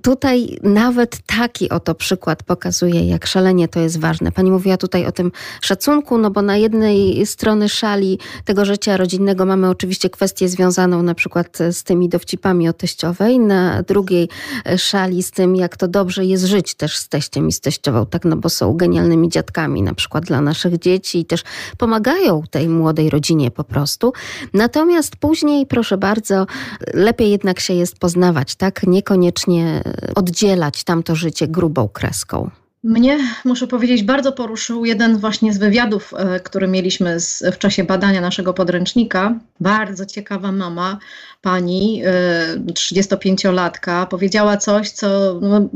Tutaj nawet taki oto przykład pokazuje, jak szalenie to jest ważne. Pani mówiła tutaj o tym szacunku, no bo na jednej strony szali tego życia rodzinnego mamy oczywiście kwestię związaną na przykład z tymi dowcipami o teściowej, na drugiej szali z tym, jak to dobrze jest żyć też z teściem i z teściową, tak, no bo są genialnymi dziadkami na przykład dla naszych dzieci i też pomagają tej młodej rodzinie po prostu. Natomiast później, proszę bardzo, lepiej jednak się jest poznawać, tak? Niekoniecznie oddzielać tamto życie grubą kreską. Mnie, muszę powiedzieć, bardzo poruszył jeden właśnie z wywiadów, e, który mieliśmy z, w czasie badania naszego podręcznika. Bardzo ciekawa mama, pani, 35-latka, e, powiedziała coś, co no,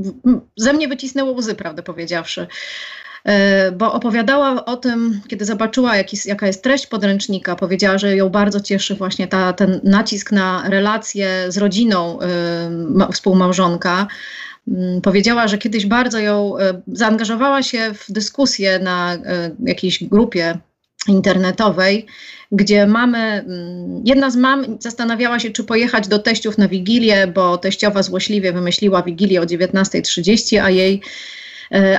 ze mnie wycisnęło łzy, prawdę powiedziawszy bo opowiadała o tym, kiedy zobaczyła, jaki, jaka jest treść podręcznika, powiedziała, że ją bardzo cieszy właśnie ta, ten nacisk na relacje z rodziną y, współmałżonka, Mm, powiedziała, że kiedyś bardzo ją e, zaangażowała się w dyskusję na e, jakiejś grupie internetowej, gdzie mamy, mm, jedna z mam zastanawiała się, czy pojechać do teściów na Wigilię, bo teściowa złośliwie wymyśliła Wigilię o 19.30, a jej E,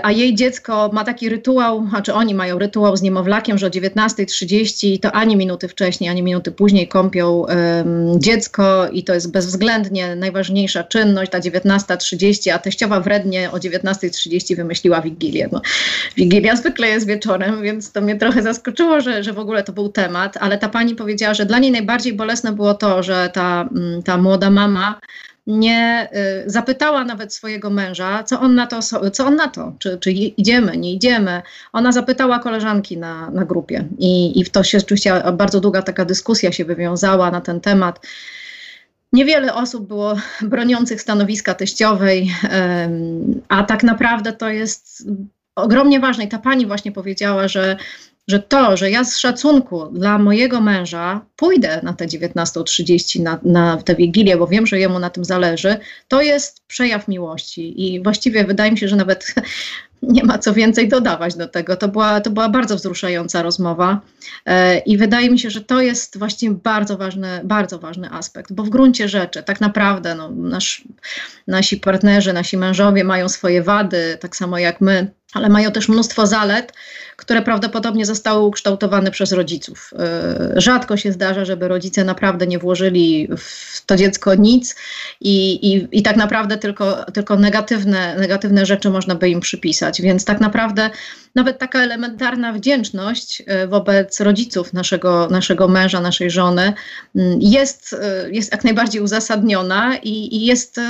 a jej dziecko ma taki rytuał, znaczy oni mają rytuał z niemowlakiem, że o 19.30 to ani minuty wcześniej, ani minuty później kąpią um, dziecko i to jest bezwzględnie najważniejsza czynność, ta 19.30, a teściowa wrednie o 19.30 wymyśliła Wigilię. No, Wigilia zwykle jest wieczorem, więc to mnie trochę zaskoczyło, że, że w ogóle to był temat, ale ta pani powiedziała, że dla niej najbardziej bolesne było to, że ta, mm, ta młoda mama nie y, zapytała nawet swojego męża, co on na to, co on na to czy, czy idziemy, nie idziemy. Ona zapytała koleżanki na, na grupie i, i w to się oczywiście bardzo długa taka dyskusja się wywiązała na ten temat. Niewiele osób było broniących stanowiska teściowej, a tak naprawdę to jest ogromnie ważne. I ta pani właśnie powiedziała, że że to, że ja z szacunku dla mojego męża pójdę na te 19.30, na, na tę wigilię, bo wiem, że jemu na tym zależy, to jest przejaw miłości. I właściwie wydaje mi się, że nawet nie ma co więcej dodawać do tego. To była, to była bardzo wzruszająca rozmowa e, i wydaje mi się, że to jest właściwie bardzo ważny, bardzo ważny aspekt, bo w gruncie rzeczy tak naprawdę no, nasz, nasi partnerzy, nasi mężowie mają swoje wady, tak samo jak my, ale mają też mnóstwo zalet, które prawdopodobnie zostały ukształtowane przez rodziców. E, rzadko się zdarza, żeby rodzice naprawdę nie włożyli w to dziecko nic i, i, i tak naprawdę tylko, tylko negatywne, negatywne rzeczy można by im przypisać. Więc tak naprawdę nawet taka elementarna wdzięczność e, wobec rodziców naszego, naszego męża, naszej żony mm, jest, e, jest jak najbardziej uzasadniona i, i jest,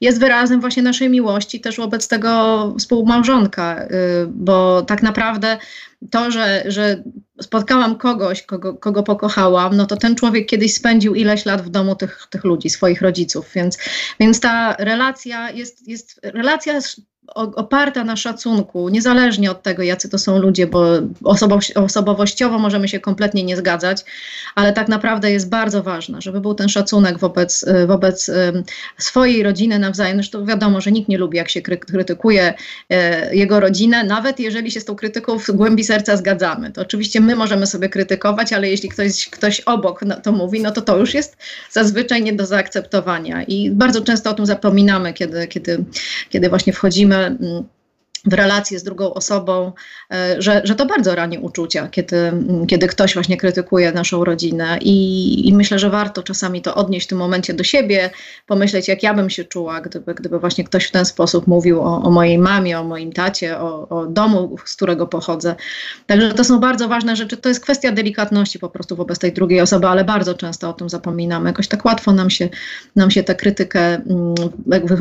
jest wyrazem właśnie naszej miłości też wobec tego współmałżonka, bo tak naprawdę to, że, że spotkałam kogoś, kogo, kogo pokochałam, no to ten człowiek kiedyś spędził ileś lat w domu tych, tych ludzi, swoich rodziców, więc, więc ta relacja jest, jest relacja oparta na szacunku, niezależnie od tego, jacy to są ludzie, bo osobowościowo możemy się kompletnie nie zgadzać, ale tak naprawdę jest bardzo ważne, żeby był ten szacunek wobec, wobec swojej rodziny nawzajem. Zresztą wiadomo, że nikt nie lubi, jak się krytykuje e, jego rodzinę, nawet jeżeli się z tą krytyką w głębi serca zgadzamy. To oczywiście my możemy sobie krytykować, ale jeśli ktoś, ktoś obok to mówi, no to to już jest zazwyczaj nie do zaakceptowania. I bardzo często o tym zapominamy, kiedy, kiedy, kiedy właśnie wchodzimy Mm, w relację z drugą osobą, e, że, że to bardzo rani uczucia, kiedy, kiedy ktoś właśnie krytykuje naszą rodzinę I, i myślę, że warto czasami to odnieść w tym momencie do siebie, pomyśleć jak ja bym się czuła, gdyby, gdyby właśnie ktoś w ten sposób mówił o, o mojej mamie, o moim tacie, o, o domu, z którego pochodzę. Także to są bardzo ważne rzeczy, to jest kwestia delikatności po prostu wobec tej drugiej osoby, ale bardzo często o tym zapominamy. Jakoś tak łatwo nam się, nam się tę krytykę, mm,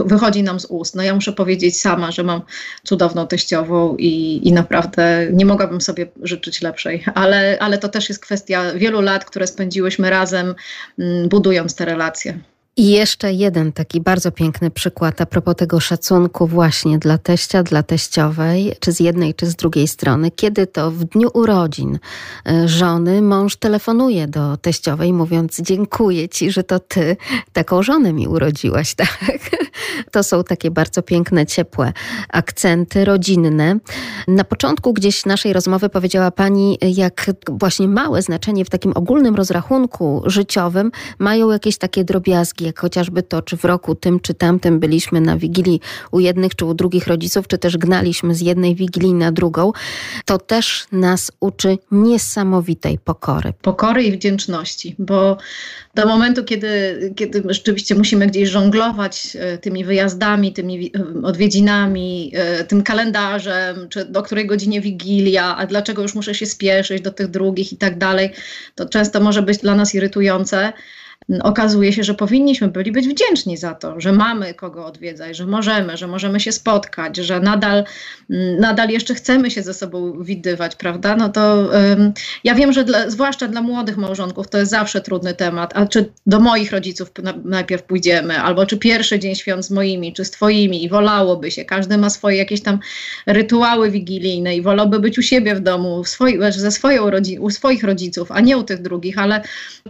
wychodzi nam z ust. No ja muszę powiedzieć sama, że mam cudowną teściową i, i naprawdę nie mogłabym sobie życzyć lepszej. Ale, ale to też jest kwestia wielu lat, które spędziłyśmy razem, mm, budując te relacje. I jeszcze jeden taki bardzo piękny przykład a propos tego szacunku właśnie dla teścia, dla teściowej, czy z jednej, czy z drugiej strony. Kiedy to w dniu urodzin e, żony mąż telefonuje do teściowej mówiąc dziękuję ci, że to ty taką żonę mi urodziłaś, tak? To są takie bardzo piękne, ciepłe akcenty rodzinne. Na początku gdzieś naszej rozmowy powiedziała pani, jak właśnie małe znaczenie w takim ogólnym rozrachunku życiowym mają jakieś takie drobiazgi jak chociażby to, czy w roku tym czy tamtym byliśmy na wigilii u jednych czy u drugich rodziców, czy też gnaliśmy z jednej wigilii na drugą, to też nas uczy niesamowitej pokory. Pokory i wdzięczności, bo do momentu, kiedy, kiedy rzeczywiście musimy gdzieś żonglować e, tymi wyjazdami, tymi e, odwiedzinami, e, tym kalendarzem, czy do której godzinie wigilia, a dlaczego już muszę się spieszyć do tych drugich i tak dalej, to często może być dla nas irytujące okazuje się, że powinniśmy byli być wdzięczni za to, że mamy kogo odwiedzać, że możemy, że możemy się spotkać, że nadal, mm, nadal jeszcze chcemy się ze sobą widywać, prawda? No to ja wiem, że dla, zwłaszcza dla młodych małżonków to jest zawsze trudny temat. A czy do moich rodziców na, najpierw pójdziemy, albo czy pierwszy dzień świąt z moimi, czy z twoimi i wolałoby się. Każdy ma swoje jakieś tam rytuały wigilijne i wolałby być u siebie w domu, w swoi, ze swoją rodzi- u swoich rodziców, a nie u tych drugich, ale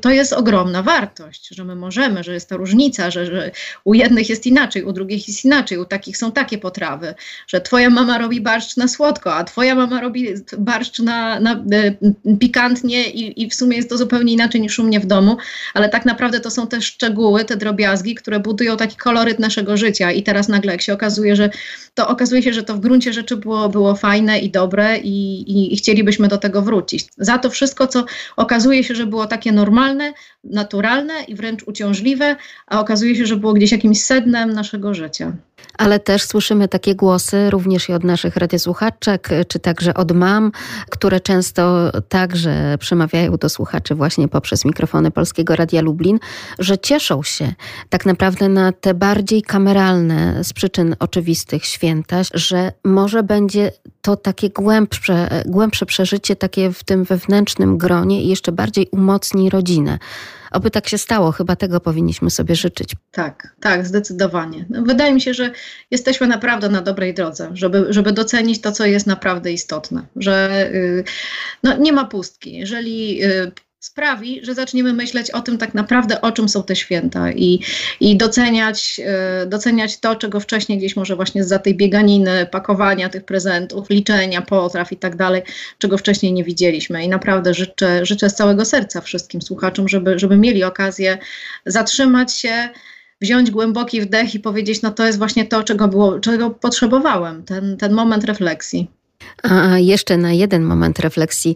to jest ogromna wartość wartość, że my możemy, że jest ta różnica, że, że u jednych jest inaczej, u drugich jest inaczej, u takich są takie potrawy, że twoja mama robi barszcz na słodko, a twoja mama robi barszcz na, na e, pikantnie i, i w sumie jest to zupełnie inaczej niż u mnie w domu, ale tak naprawdę to są te szczegóły, te drobiazgi, które budują taki koloryt naszego życia i teraz nagle jak się okazuje, że to okazuje się, że to w gruncie rzeczy było, było fajne i dobre i, i, i chcielibyśmy do tego wrócić. Za to wszystko, co okazuje się, że było takie normalne, naturalne i wręcz uciążliwe, a okazuje się, że było gdzieś jakimś sednem naszego życia. Ale też słyszymy takie głosy również i od naszych radiosłuchaczek, czy także od mam, które często także przemawiają do słuchaczy właśnie poprzez mikrofony Polskiego Radia Lublin, że cieszą się tak naprawdę na te bardziej kameralne z przyczyn oczywistych święta, że może będzie to takie głębsze, głębsze przeżycie takie w tym wewnętrznym gronie i jeszcze bardziej umocni rodzinę. Oby tak się stało, chyba tego powinniśmy sobie życzyć. Tak, tak, zdecydowanie. No, wydaje mi się, że jesteśmy naprawdę na dobrej drodze, żeby, żeby docenić to, co jest naprawdę istotne. Że yy, no, nie ma pustki. Jeżeli yy, sprawi, że zaczniemy myśleć o tym tak naprawdę, o czym są te święta i, i doceniać, e, doceniać to, czego wcześniej gdzieś może właśnie za tej bieganiny, pakowania tych prezentów, liczenia potraw i tak dalej, czego wcześniej nie widzieliśmy. I naprawdę życzę, życzę z całego serca wszystkim słuchaczom, żeby, żeby mieli okazję zatrzymać się, wziąć głęboki wdech i powiedzieć, no to jest właśnie to, czego, było, czego potrzebowałem, ten, ten moment refleksji. A jeszcze na jeden moment refleksji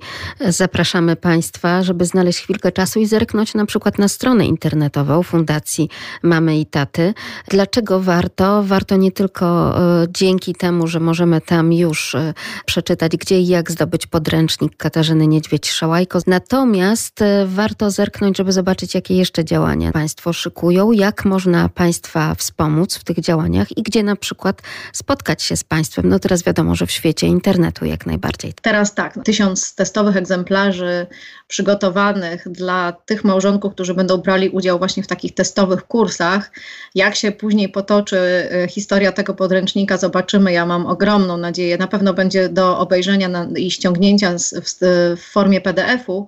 zapraszamy Państwa, żeby znaleźć chwilkę czasu i zerknąć na przykład na stronę internetową Fundacji Mamy i Taty. Dlaczego warto? Warto nie tylko e, dzięki temu, że możemy tam już e, przeczytać, gdzie i jak zdobyć podręcznik Katarzyny Niedźwiedź-Szałajko. Natomiast e, warto zerknąć, żeby zobaczyć, jakie jeszcze działania Państwo szykują, jak można Państwa wspomóc w tych działaniach i gdzie na przykład spotkać się z Państwem. No teraz wiadomo, że w świecie internetu internetu jak najbardziej. Teraz tak, tysiąc testowych egzemplarzy przygotowanych dla tych małżonków, którzy będą brali udział właśnie w takich testowych kursach. Jak się później potoczy e, historia tego podręcznika, zobaczymy. Ja mam ogromną nadzieję. Na pewno będzie do obejrzenia i ściągnięcia w, w formie PDF-u.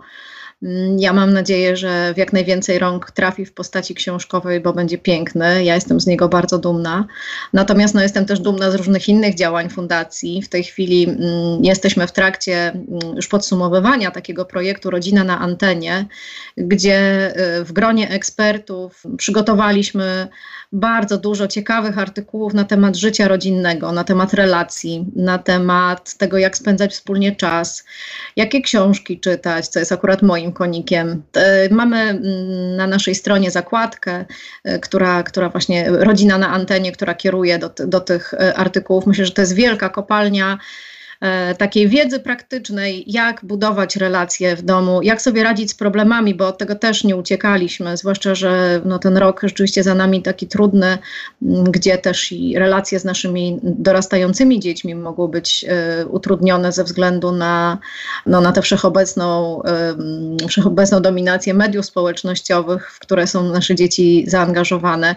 Mm, ja mam nadzieję, że w jak najwięcej rąk trafi w postaci książkowej, bo będzie piękny. Ja jestem z niego bardzo dumna. Natomiast no, jestem też dumna z różnych innych działań fundacji. W tej chwili mm, jesteśmy w trakcie mm, już podsumowywania takiego projektu Rodzina na antenie, gdzie y, w gronie ekspertów przygotowaliśmy bardzo dużo ciekawych artykułów na temat życia rodzinnego, na temat relacji, na temat tego, jak spędzać wspólnie czas, jakie książki czytać, co jest akurat moim konikiem. Mamy mm, na naszej stronie zakładkę, e, która, która właśnie rodzina na antenie, która kieruje do, do tych e, artykułów. Myślę, że to jest wielka kopalnia E, takiej wiedzy praktycznej, jak budować relacje w domu, jak sobie radzić z problemami, bo od tego też nie uciekaliśmy, zwłaszcza, że no, ten rok rzeczywiście za nami taki trudny, gdzie też i relacje z naszymi dorastającymi dziećmi mogą być y, utrudnione ze względu na, no, na tę wszechobecną, y, wszechobecną dominację mediów społecznościowych, w które są nasze dzieci zaangażowane.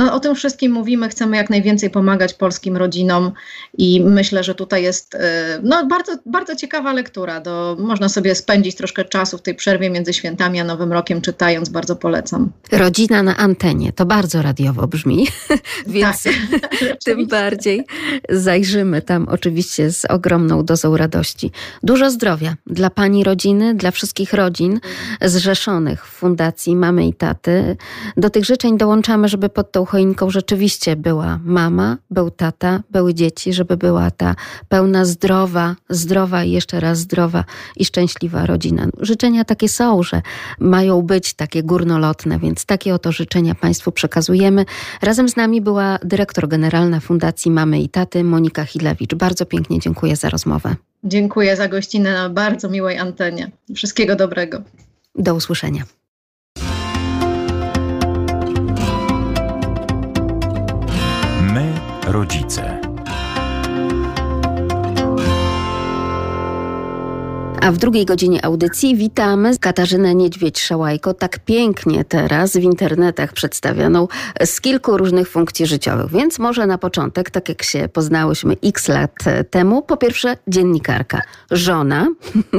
No, o tym wszystkim mówimy, chcemy jak najwięcej pomagać polskim rodzinom i myślę, że tutaj jest e, no, bardzo, bardzo ciekawa lektura. Do, można sobie spędzić troszkę czasu w tej przerwie między świętami a Nowym Rokiem czytając, bardzo polecam. Rodzina na antenie, to bardzo radiowo brzmi, więc tak, tym bardziej zajrzymy tam oczywiście z ogromną dozą radości. Dużo zdrowia dla Pani rodziny, dla wszystkich rodzin zrzeszonych w Fundacji Mamy i Taty. Do tych życzeń dołączamy, żeby pod tą choinką rzeczywiście była mama, był tata, były dzieci, żeby była ta pełna zdrowa, zdrowa i jeszcze raz zdrowa i szczęśliwa rodzina. Życzenia takie są, że mają być takie górnolotne, więc takie oto życzenia Państwu przekazujemy. Razem z nami była dyrektor generalna Fundacji Mamy i Taty Monika Hilewicz. Bardzo pięknie dziękuję za rozmowę. Dziękuję za gościnę na bardzo miłej antenie. Wszystkiego dobrego. Do usłyszenia. Rodzice. A w drugiej godzinie audycji witamy Katarzynę Niedźwiedź-Szałajko, tak pięknie teraz w internetach przedstawioną z kilku różnych funkcji życiowych. Więc może na początek, tak jak się poznałyśmy x lat temu, po pierwsze dziennikarka, żona,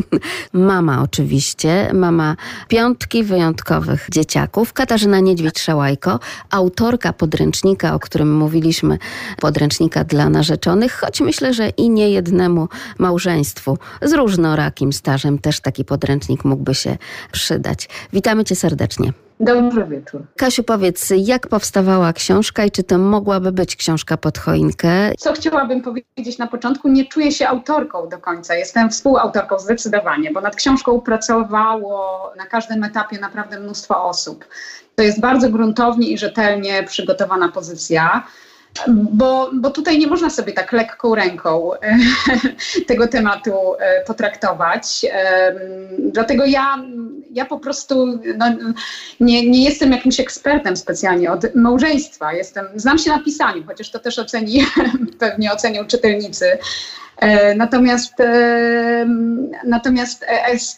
mama oczywiście, mama piątki wyjątkowych dzieciaków, Katarzyna Niedźwiedź-Szałajko, autorka podręcznika, o którym mówiliśmy, podręcznika dla narzeczonych, choć myślę, że i nie jednemu małżeństwu z różnorakim stażem też taki podręcznik mógłby się przydać. Witamy Cię serdecznie. Dobry wieczór. Kasiu, powiedz, jak powstawała książka i czy to mogłaby być książka pod choinkę? Co chciałabym powiedzieć na początku, nie czuję się autorką do końca. Jestem współautorką zdecydowanie, bo nad książką pracowało na każdym etapie naprawdę mnóstwo osób. To jest bardzo gruntownie i rzetelnie przygotowana pozycja bo, bo tutaj nie można sobie tak lekką ręką e, tego tematu e, potraktować. Dlatego ja, ja po prostu no, nie, nie jestem jakimś ekspertem specjalnie od małżeństwa. Jestem, znam się na pisaniu, chociaż to też oceni, pewnie ocenią czytelnicy. E, natomiast, natomiast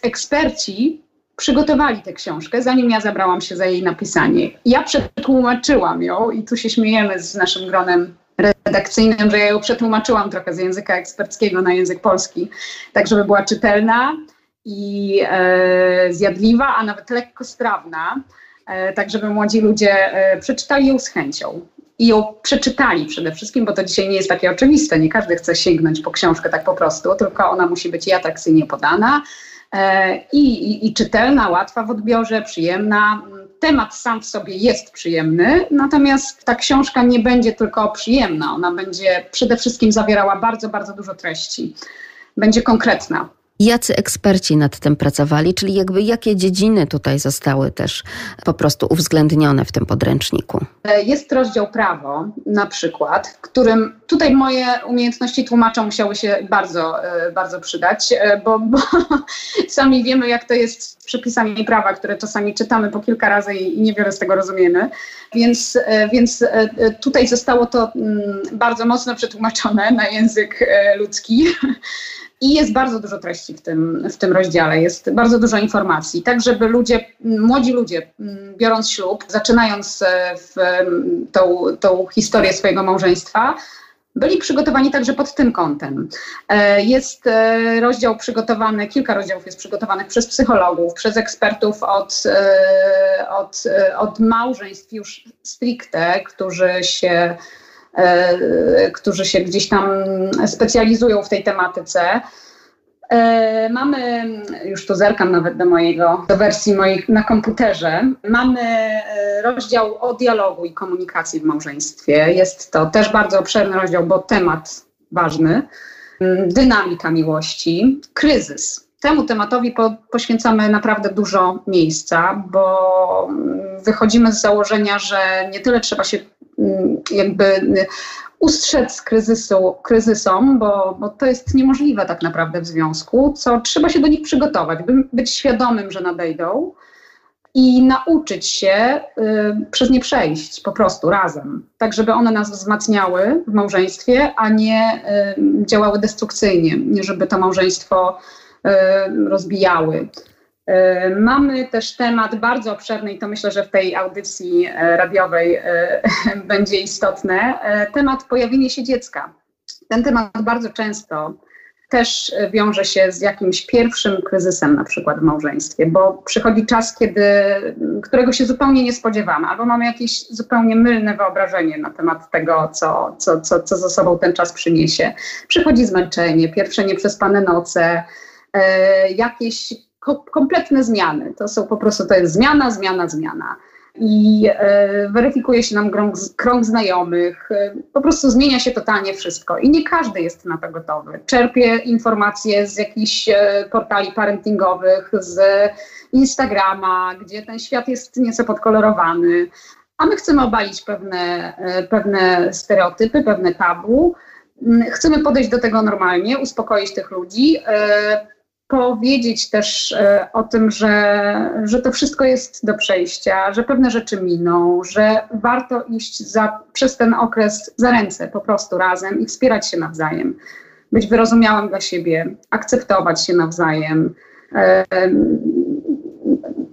eksperci przygotowali tę książkę, zanim ja zabrałam się za jej napisanie. Ja przetłumaczyłam ją i tu się śmiejemy z naszym gronem redakcyjnym, że ja ją przetłumaczyłam trochę z języka eksperckiego na język polski, tak żeby była czytelna i e, zjadliwa, a nawet lekko strawna, e, tak żeby młodzi ludzie e, przeczytali ją z chęcią. I ją przeczytali przede wszystkim, bo to dzisiaj nie jest takie oczywiste. Nie każdy chce sięgnąć po książkę tak po prostu, tylko ona musi być i atrakcyjnie podana, i, i, i czytelna, łatwa w odbiorze, przyjemna. Temat sam w sobie jest przyjemny, natomiast ta książka nie będzie tylko przyjemna, ona będzie przede wszystkim zawierała bardzo, bardzo dużo treści. Będzie konkretna. Jacy eksperci nad tym pracowali, czyli jakby jakie dziedziny tutaj zostały też po prostu uwzględnione w tym podręczniku? E, jest rozdział prawo na przykład, w którym tutaj moje umiejętności tłumacza musiały się bardzo, e, bardzo przydać, e, bo, bo sami wiemy jak to jest z przepisami prawa, które czasami czytamy po kilka razy i niewiele z tego rozumiemy. Więc, więc tutaj zostało to mm, bardzo mocno przetłumaczone na język ludzki. I jest bardzo dużo treści w tym, w tym rozdziale, jest bardzo dużo informacji, tak żeby ludzie, młodzi ludzie, biorąc ślub, zaczynając e, w tą, tą historię swojego małżeństwa, byli przygotowani także pod tym kątem. E, jest e, rozdział przygotowany, kilka rozdziałów jest przygotowanych przez psychologów, przez ekspertów od, od, od małżeństw już stricte, którzy się którzy się gdzieś tam specjalizują w tej tematyce. E, mamy, już tu zerkam nawet do mojego, do wersji mojej na komputerze, mamy e, rozdział o dialogu i komunikacji w małżeństwie. Jest to też bardzo obszerny rozdział, bo temat ważny. Dynamika miłości, kryzys. Temu tematowi po, poświęcamy naprawdę dużo miejsca, bo wychodzimy z założenia, że nie tyle trzeba się Mm, jakby y, ustrzec kryzysu, kryzysom, bo, bo to jest niemożliwe tak naprawdę w związku, co trzeba się do nich przygotować, by być świadomym, że nadejdą i nauczyć się y, przez nie przejść po prostu razem, tak żeby one nas wzmacniały w małżeństwie, a nie y, działały destrukcyjnie, nie żeby to małżeństwo y, rozbijały. Mamy też temat bardzo obszerny i to myślę, że w tej audycji radiowej będzie istotne. Temat pojawienie się dziecka. Ten temat bardzo często też wiąże się z jakimś pierwszym kryzysem, na przykład w małżeństwie, bo przychodzi czas, kiedy, którego się zupełnie nie spodziewamy, albo mamy jakieś zupełnie mylne wyobrażenie na temat tego, co, co, co, co za sobą ten czas przyniesie. Przychodzi zmęczenie, pierwsze nieprzespane noce, e, jakieś kompletne zmiany. To są po prostu, to jest zmiana, zmiana, zmiana i e, weryfikuje się nam krąg, krąg znajomych. E, po prostu zmienia się totalnie wszystko i nie każdy jest na to gotowy. Czerpie informacje z jakichś e, portali parentingowych, z Instagrama, gdzie ten świat jest nieco podkolorowany, a my chcemy obalić pewne, pewne stereotypy, pewne tabu. Mm, chcemy podejść do tego normalnie, uspokoić tych ludzi, powiedzieć też e, o tym, że, że to wszystko jest do przejścia, że pewne rzeczy miną, że warto iść za, przez ten okres za ręce po prostu razem i wspierać się nawzajem, być wyrozumiałym dla siebie, akceptować się nawzajem. E,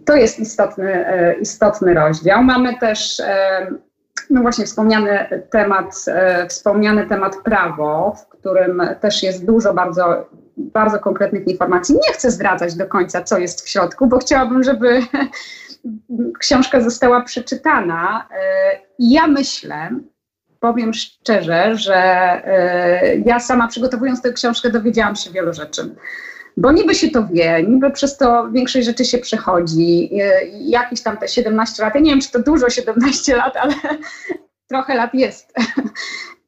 to jest istotny, e, istotny rozdział. Mamy też no właśnie wspomniany temat, wspomniany temat prawo, w którym też jest dużo bardzo bardzo konkretnych informacji. Nie chcę zdradzać do końca, co jest w środku, bo chciałabym, żeby książka została przeczytana. I ja myślę, powiem szczerze, że e, ja sama przygotowując tę książkę dowiedziałam się wielu rzeczy. Bo niby się to wie, niby przez to większość rzeczy się przechodzi. E, jakieś tam te 17 lat, ja nie wiem, czy to dużo 17 lat, ale trochę lat jest.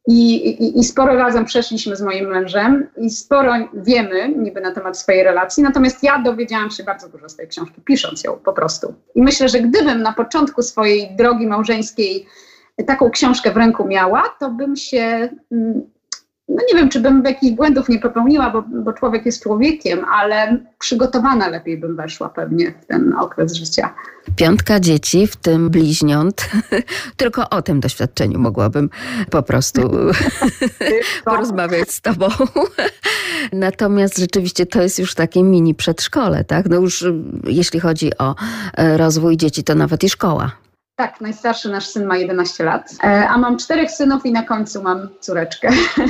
I, i, I, sporo razem przeszliśmy z moim mężem i sporo wiemy niby na temat swojej relacji, natomiast ja dowiedziałam się bardzo dużo z tej książki, pisząc ją po prostu. I myślę, że gdybym na początku swojej drogi małżeńskiej taką książkę w ręku miała, to bym się mm, no nie wiem, czy bym jakichś błędów nie popełniła, bo, bo człowiek jest człowiekiem, ale przygotowana lepiej bym weszła pewnie w ten okres życia. Piątka dzieci, w tym bliźniąt. Tylko o tym doświadczeniu mogłabym po prostu porozmawiać z tobą. Natomiast rzeczywiście to jest już takie mini przedszkole, tak? No już jeśli chodzi o e, rozwój dzieci, to nawet i szkoła. Tak, najstarszy nasz syn ma 11 lat, e, a mam czterech synów i na końcu mam córeczkę.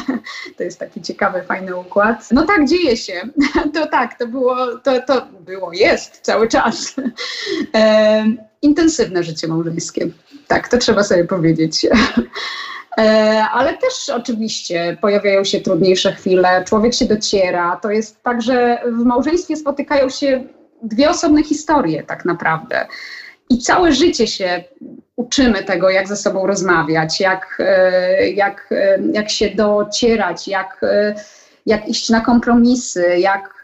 To jest taki ciekawy, fajny układ. No tak, dzieje się. To tak, to było, to, to było, jest cały czas. E, intensywne życie małżeńskie. Tak, to trzeba sobie powiedzieć. E, ale też oczywiście pojawiają się trudniejsze chwile, człowiek się dociera. To jest tak, że w małżeństwie spotykają się dwie osobne historie, tak naprawdę. I całe życie się uczymy tego, jak ze sobą rozmawiać, jak, e, jak, e, jak się docierać, jak, e, jak iść na kompromisy, jak,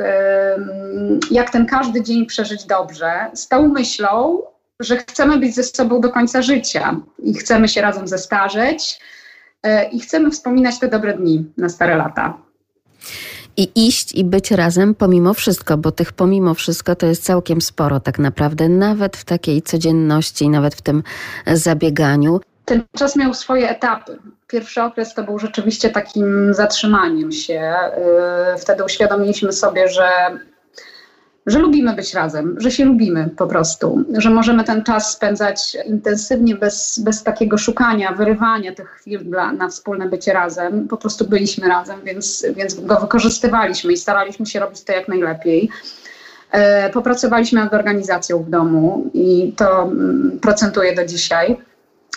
jak ten każdy dzień przeżyć dobrze, z tą myślą, że chcemy być ze sobą do końca życia i chcemy się razem zestarzeć i chcemy wspominać te dobre dni na stare lata i iść i być razem pomimo wszystko, bo tych pomimo wszystko to jest całkiem sporo tak naprawdę, nawet w takiej codzienności, nawet w tym zabieganiu. Ten czas miał swoje etapy. Pierwszy okres to był rzeczywiście takim zatrzymaniem się. Y, wtedy uświadomiliśmy sobie, że że lubimy być razem, że się lubimy po prostu, że możemy ten czas spędzać intensywnie, bez, bez takiego szukania, wyrywania tych chwil dla, na wspólne bycie razem. Po prostu byliśmy razem, więc, więc go wykorzystywaliśmy i staraliśmy się robić to jak najlepiej. E, popracowaliśmy nad organizacją w domu i to mm, procentuje do dzisiaj.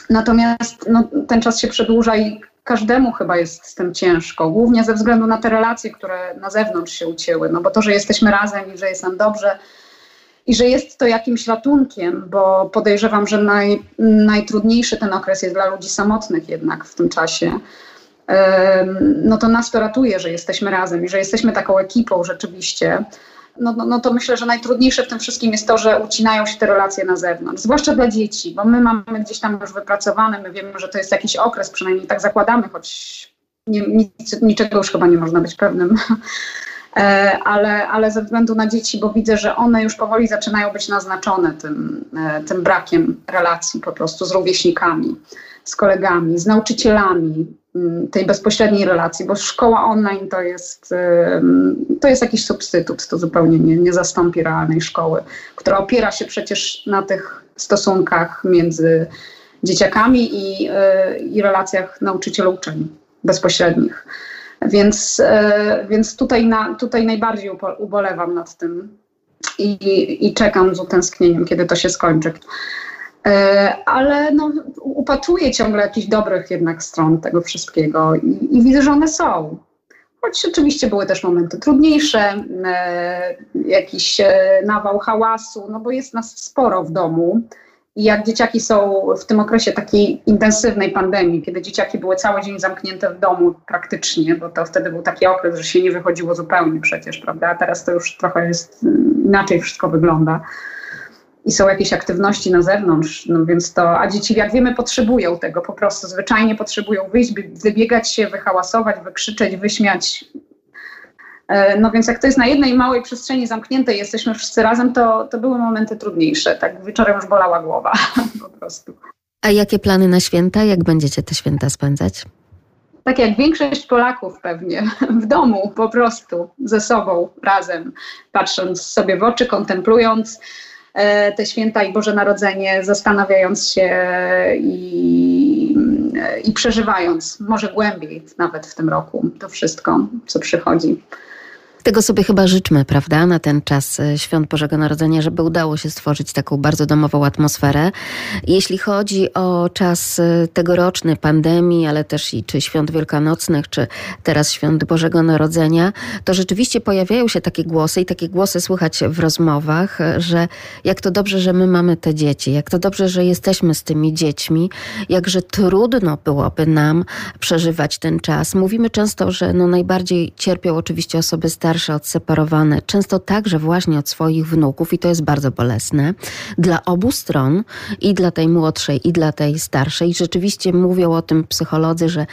Natomiast no, ten czas się przedłuża i każdemu chyba jest z tym ciężko, głównie ze względu na te relacje, które na zewnątrz się ucięły, no bo to, że jesteśmy razem i że jest nam dobrze i że jest to jakimś ratunkiem, bo podejrzewam, że naj, najtrudniejszy ten okres jest dla ludzi samotnych jednak w tym czasie, no to nas to ratuje, że jesteśmy razem i że jesteśmy taką ekipą rzeczywiście no, no, no to myślę, że najtrudniejsze w tym wszystkim jest to, że ucinają się te relacje na zewnątrz, zwłaszcza dla dzieci, bo my mamy gdzieś tam już wypracowane, my wiemy, że to jest jakiś okres, przynajmniej tak zakładamy, choć nie, nic, niczego już chyba nie można być pewnym. E, ale, ale ze względu na dzieci, bo widzę, że one już powoli zaczynają być naznaczone tym, e, tym brakiem relacji po prostu z rówieśnikami, z kolegami, z nauczycielami, tej bezpośredniej relacji, bo szkoła online to jest, to jest jakiś substytut, to zupełnie nie, nie zastąpi realnej szkoły, która opiera się przecież na tych stosunkach między dzieciakami i, y, i relacjach nauczyciela-uczeni bezpośrednich. Więc, y, więc tutaj, na, tutaj najbardziej ubolewam nad tym i, i czekam z utęsknieniem, kiedy to się skończy. E, ale no, upatruję ciągle jakichś dobrych jednak stron tego wszystkiego i, i widzę, że one są. Choć oczywiście były też momenty trudniejsze, e, jakiś e, nawał hałasu, no bo jest nas sporo w domu. I jak dzieciaki są w tym okresie takiej intensywnej pandemii, kiedy dzieciaki były cały dzień zamknięte w domu praktycznie, bo to wtedy był taki okres, że się nie wychodziło zupełnie przecież, prawda? A teraz to już trochę jest mm, inaczej wszystko wygląda i są jakieś aktywności na zewnątrz, no więc to, a dzieci jak wiemy potrzebują tego po prostu, zwyczajnie potrzebują wyjść, wybiegać się, wyhałasować, wykrzyczeć, wyśmiać. E, no więc jak to jest na jednej małej przestrzeni zamkniętej, jesteśmy wszyscy razem, to, to były momenty trudniejsze. Tak wieczorem już bolała głowa po prostu. A jakie plany na święta? Jak będziecie te święta spędzać? tak jak większość Polaków pewnie, w domu po prostu, ze sobą, razem, patrząc sobie w oczy, kontemplując, te święta i Boże Narodzenie, zastanawiając się i, i przeżywając może głębiej nawet w tym roku to wszystko, co przychodzi. Tego sobie chyba życzmy, prawda, na ten czas e, świąt Bożego Narodzenia, żeby udało się stworzyć taką bardzo domową atmosferę. Jeśli chodzi o czas e, tegoroczny pandemii, ale też i czy świąt wielkanocnych, czy teraz świąt Bożego Narodzenia, to rzeczywiście pojawiają się takie głosy i takie głosy słychać w rozmowach, że jak to dobrze, że my mamy te dzieci, jak to dobrze, że jesteśmy z tymi dziećmi, jakże trudno byłoby nam przeżywać ten czas. Mówimy często, że no najbardziej cierpią oczywiście osoby starsze, starsze, odseparowane, często także właśnie od swoich wnuków, i to jest bardzo bolesne dla obu stron, i dla tej młodszej, i dla tej starszej. Rzeczywiście mówią o tym psycholodzy, że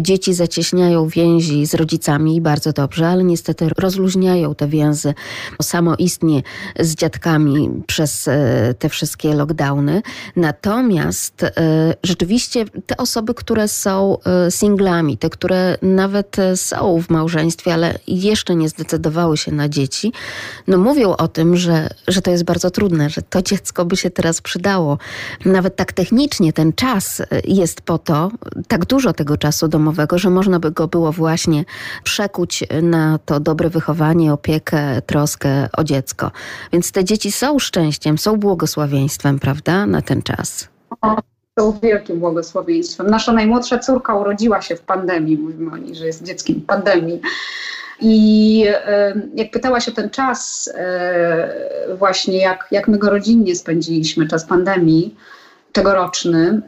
dzieci zacieśniają więzi z rodzicami i bardzo dobrze, ale niestety rozluźniają te więzy samoistnie z dziadkami przez e, te wszystkie lockdowny. Natomiast e, rzeczywiście te osoby, które są e, singlami, te, które nawet są w małżeństwie, ale jeszcze nie zdecydowały się na dzieci, no mówią o tym, że, że to jest bardzo trudne, że to dziecko by się teraz przydało. Nawet tak technicznie ten czas jest po to, tak dużo tego czasu domowego, że można by go było właśnie przekuć na to dobre wychowanie, opiekę, troskę o dziecko. Więc te dzieci są szczęściem, są błogosławieństwem, prawda, na ten czas. są wielkim błogosławieństwem. Nasza najmłodsza córka urodziła się w pandemii, mówimy o niej, że jest dzieckiem pandemii. I jak pytałaś o ten czas, e, właśnie jak, jak my go rodzinnie spędziliśmy, czas pandemii tegoroczny,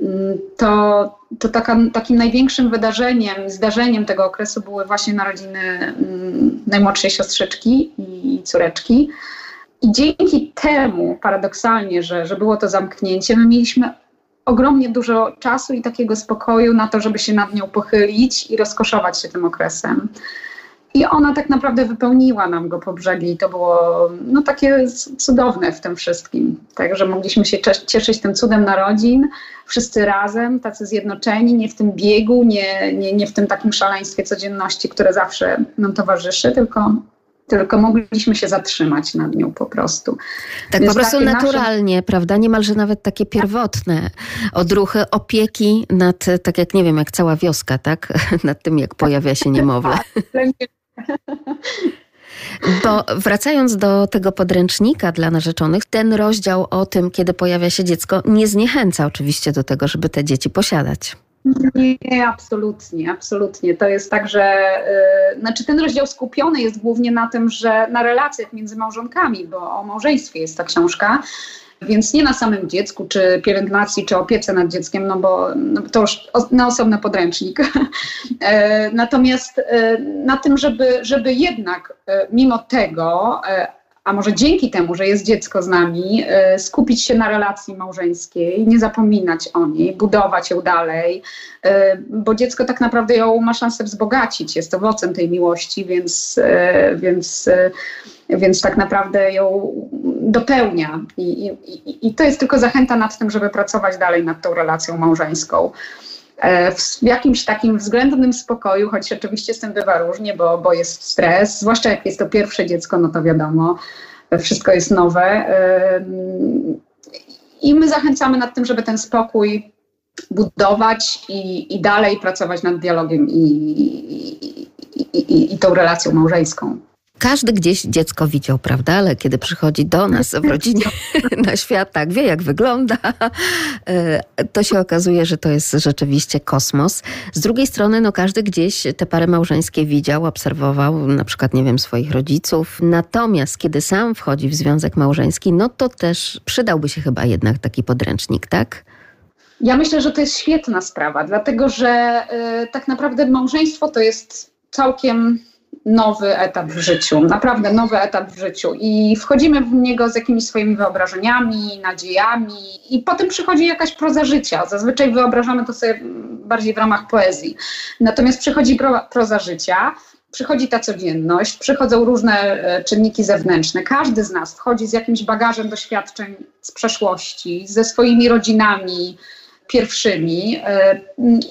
to, to taka, takim największym wydarzeniem, zdarzeniem tego okresu były właśnie narodziny najmłodszej siostrzyczki i córeczki. I dzięki temu, paradoksalnie, że, że było to zamknięcie, my mieliśmy ogromnie dużo czasu i takiego spokoju na to, żeby się nad nią pochylić i rozkoszować się tym okresem. I ona tak naprawdę wypełniła nam go po brzegi i to było no, takie cudowne w tym wszystkim. Także mogliśmy się cieszyć tym cudem narodzin, wszyscy razem, tacy zjednoczeni, nie w tym biegu, nie, nie, nie w tym takim szaleństwie codzienności, które zawsze nam towarzyszy, tylko tylko mogliśmy się zatrzymać nad nią po prostu. Tak Więc po prostu naturalnie, nasze... prawda? Niemalże nawet takie pierwotne odruchy opieki nad, tak jak nie wiem, jak cała wioska, tak? nad tym, jak pojawia się niemowlę. Bo wracając do tego podręcznika dla narzeczonych, ten rozdział o tym, kiedy pojawia się dziecko, nie zniechęca oczywiście do tego, żeby te dzieci posiadać. Nie, absolutnie, absolutnie. To jest tak, że yy, znaczy ten rozdział skupiony jest głównie na tym, że na relacjach między małżonkami, bo o małżeństwie jest ta książka. Więc nie na samym dziecku, czy pielęgnacji, czy opiece nad dzieckiem, no bo no to już na osobny podręcznik. E, natomiast e, na tym, żeby, żeby jednak e, mimo tego, a może dzięki temu, że jest dziecko z nami, skupić się na relacji małżeńskiej, nie zapominać o niej, budować ją dalej, bo dziecko tak naprawdę ją ma szansę wzbogacić, jest owocem tej miłości, więc, więc, więc tak naprawdę ją dopełnia. I, i, I to jest tylko zachęta nad tym, żeby pracować dalej nad tą relacją małżeńską. E, w jakimś takim względnym spokoju, choć oczywiście z tym bywa różnie, bo, bo jest stres, zwłaszcza jak jest to pierwsze dziecko, no to wiadomo, wszystko jest nowe. I my zachęcamy nad tym, żeby ten spokój budować i, i dalej pracować nad dialogiem i, i, i, i tą relacją małżeńską. Każdy gdzieś dziecko widział, prawda? Ale kiedy przychodzi do nas w rodzinie na świat, tak wie jak wygląda, e, to się okazuje, że to jest rzeczywiście kosmos. Z drugiej strony, no każdy gdzieś te pary małżeńskie widział, obserwował, na przykład, nie wiem, swoich rodziców. Natomiast kiedy sam wchodzi w związek małżeński, no to też przydałby się chyba jednak taki podręcznik, tak? Ja myślę, że to jest świetna sprawa, dlatego że y, tak naprawdę małżeństwo to jest całkiem nowy etap w życiu, naprawdę nowy etap w życiu i wchodzimy w niego z jakimiś swoimi wyobrażeniami, nadziejami i potem przychodzi jakaś proza życia. Zazwyczaj wyobrażamy to sobie bardziej w ramach poezji. Natomiast przychodzi pro, proza życia, przychodzi ta codzienność, przychodzą różne e, czynniki zewnętrzne. Każdy z nas wchodzi z jakimś bagażem doświadczeń z przeszłości, ze swoimi rodzinami pierwszymi e,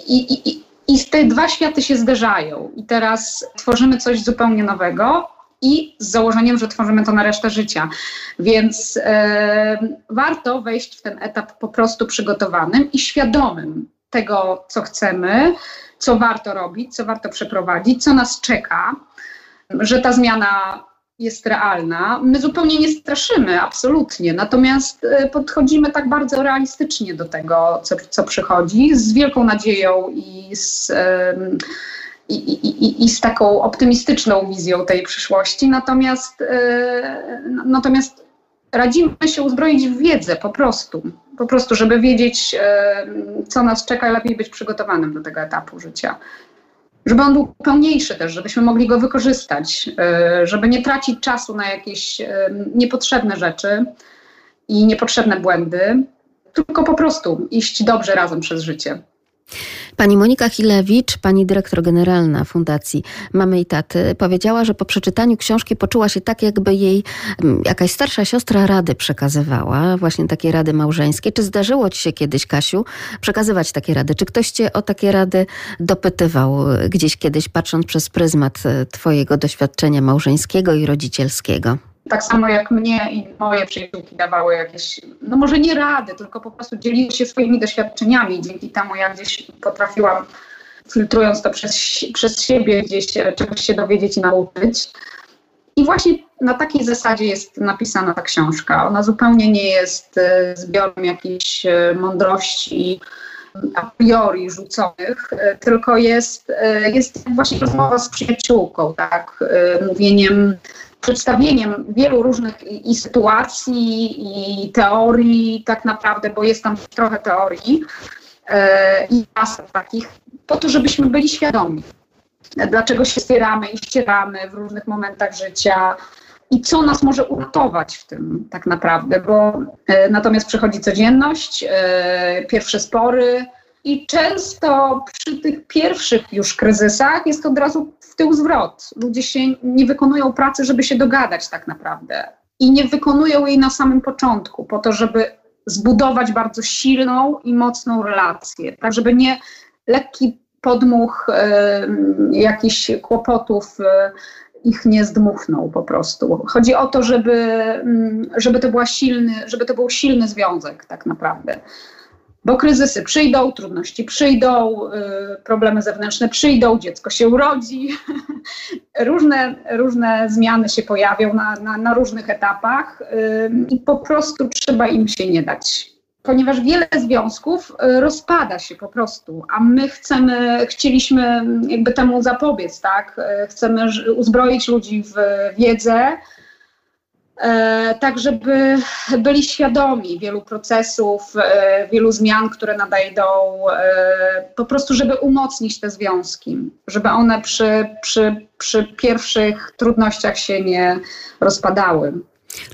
i, i, i te dwa światy się zderzają. I teraz tworzymy coś zupełnie nowego i z założeniem, że tworzymy to na resztę życia. Więc e, warto wejść w ten etap po prostu przygotowanym i świadomym tego, co chcemy, co warto robić, co warto przeprowadzić, co nas czeka, że ta zmiana jest realna. My zupełnie nie straszymy, absolutnie. Natomiast e, podchodzimy tak bardzo realistycznie do tego, co, co przychodzi, z wielką nadzieją i z, i, i, i z taką optymistyczną wizją tej przyszłości. Natomiast, e, natomiast radzimy się uzbroić w wiedzę po prostu. Po prostu, żeby wiedzieć, co nas czeka, lepiej być przygotowanym do tego etapu życia żeby on był pełniejszy też, żebyśmy mogli go wykorzystać, e, żeby nie tracić czasu na jakieś e, niepotrzebne rzeczy i niepotrzebne błędy, tylko po prostu iść dobrze razem przez życie. Pani Monika Chilewicz, pani dyrektor generalna Fundacji Mamy i Taty, powiedziała, że po przeczytaniu książki poczuła się tak, jakby jej mm, jakaś starsza siostra rady przekazywała, właśnie takie rady małżeńskie. Czy zdarzyło ci się kiedyś, Kasiu, przekazywać takie rady? Czy ktoś cię o takie rady dopytywał gdzieś kiedyś, patrząc przez pryzmat e, twojego doświadczenia małżeńskiego i rodzicielskiego? Tak samo jak mnie i moje przyjaciółki dawały jakieś, no może nie rady, tylko po prostu dzieliły się swoimi doświadczeniami. Dzięki temu ja gdzieś potrafiłam, filtrując to przez, przez siebie, gdzieś e, czegoś się dowiedzieć i nauczyć. I właśnie na takiej zasadzie jest napisana ta książka. Ona zupełnie nie jest e, zbiorem jakichś e, mądrości a priori rzuconych, tylko jest, jest właśnie rozmowa z przyjaciółką, tak, mówieniem przedstawieniem wielu różnych i, i, sytuacji, i teorii, tak naprawdę, bo jest tam trochę teorii e, i masa takich, po to, żebyśmy byli świadomi, dlaczego się spieramy i ścieramy w różnych momentach życia i co nas może uratować w tym tak naprawdę, bo e, natomiast przychodzi codzienność, e, pierwsze spory, i często przy tych pierwszych już kryzysach jest od razu w tył zwrot. Ludzie się nie wykonują pracy, żeby się dogadać tak naprawdę. I nie wykonują jej na samym początku, po to, żeby zbudować bardzo silną i mocną relację. Tak, żeby nie lekki podmuch e, jakichś kłopotów e, ich nie zdmuchnął po prostu. Chodzi o to, żeby, mm, żeby, to, była silny, żeby to był silny związek tak naprawdę. Bo kryzysy przyjdą, trudności przyjdą, y, problemy zewnętrzne przyjdą, dziecko się urodzi, różne, różne zmiany się pojawią na, na, na różnych etapach y, i po prostu trzeba im się nie dać ponieważ wiele związków y, rozpada się po prostu, a my chcemy, chcieliśmy jakby temu zapobiec, tak? Chcemy uzbroić ludzi w wiedzę, tak żeby byli świadomi wielu procesów, e, wielu zmian, które nadejdą, e, po prostu, żeby umocnić te związki, żeby one przy, przy, przy pierwszych trudnościach się nie rozpadały.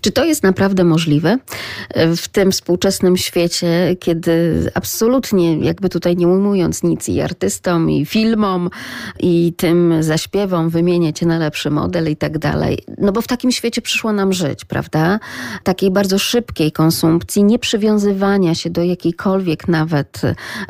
Czy to jest naprawdę możliwe w tym współczesnym świecie, kiedy absolutnie, jakby tutaj nie ujmując nic i artystom, i filmom, i tym zaśpiewom wymieniać najlepszy model i tak dalej? No bo w takim świecie przyszło nam żyć, prawda? Takiej bardzo szybkiej konsumpcji, nie przywiązywania się do jakiejkolwiek nawet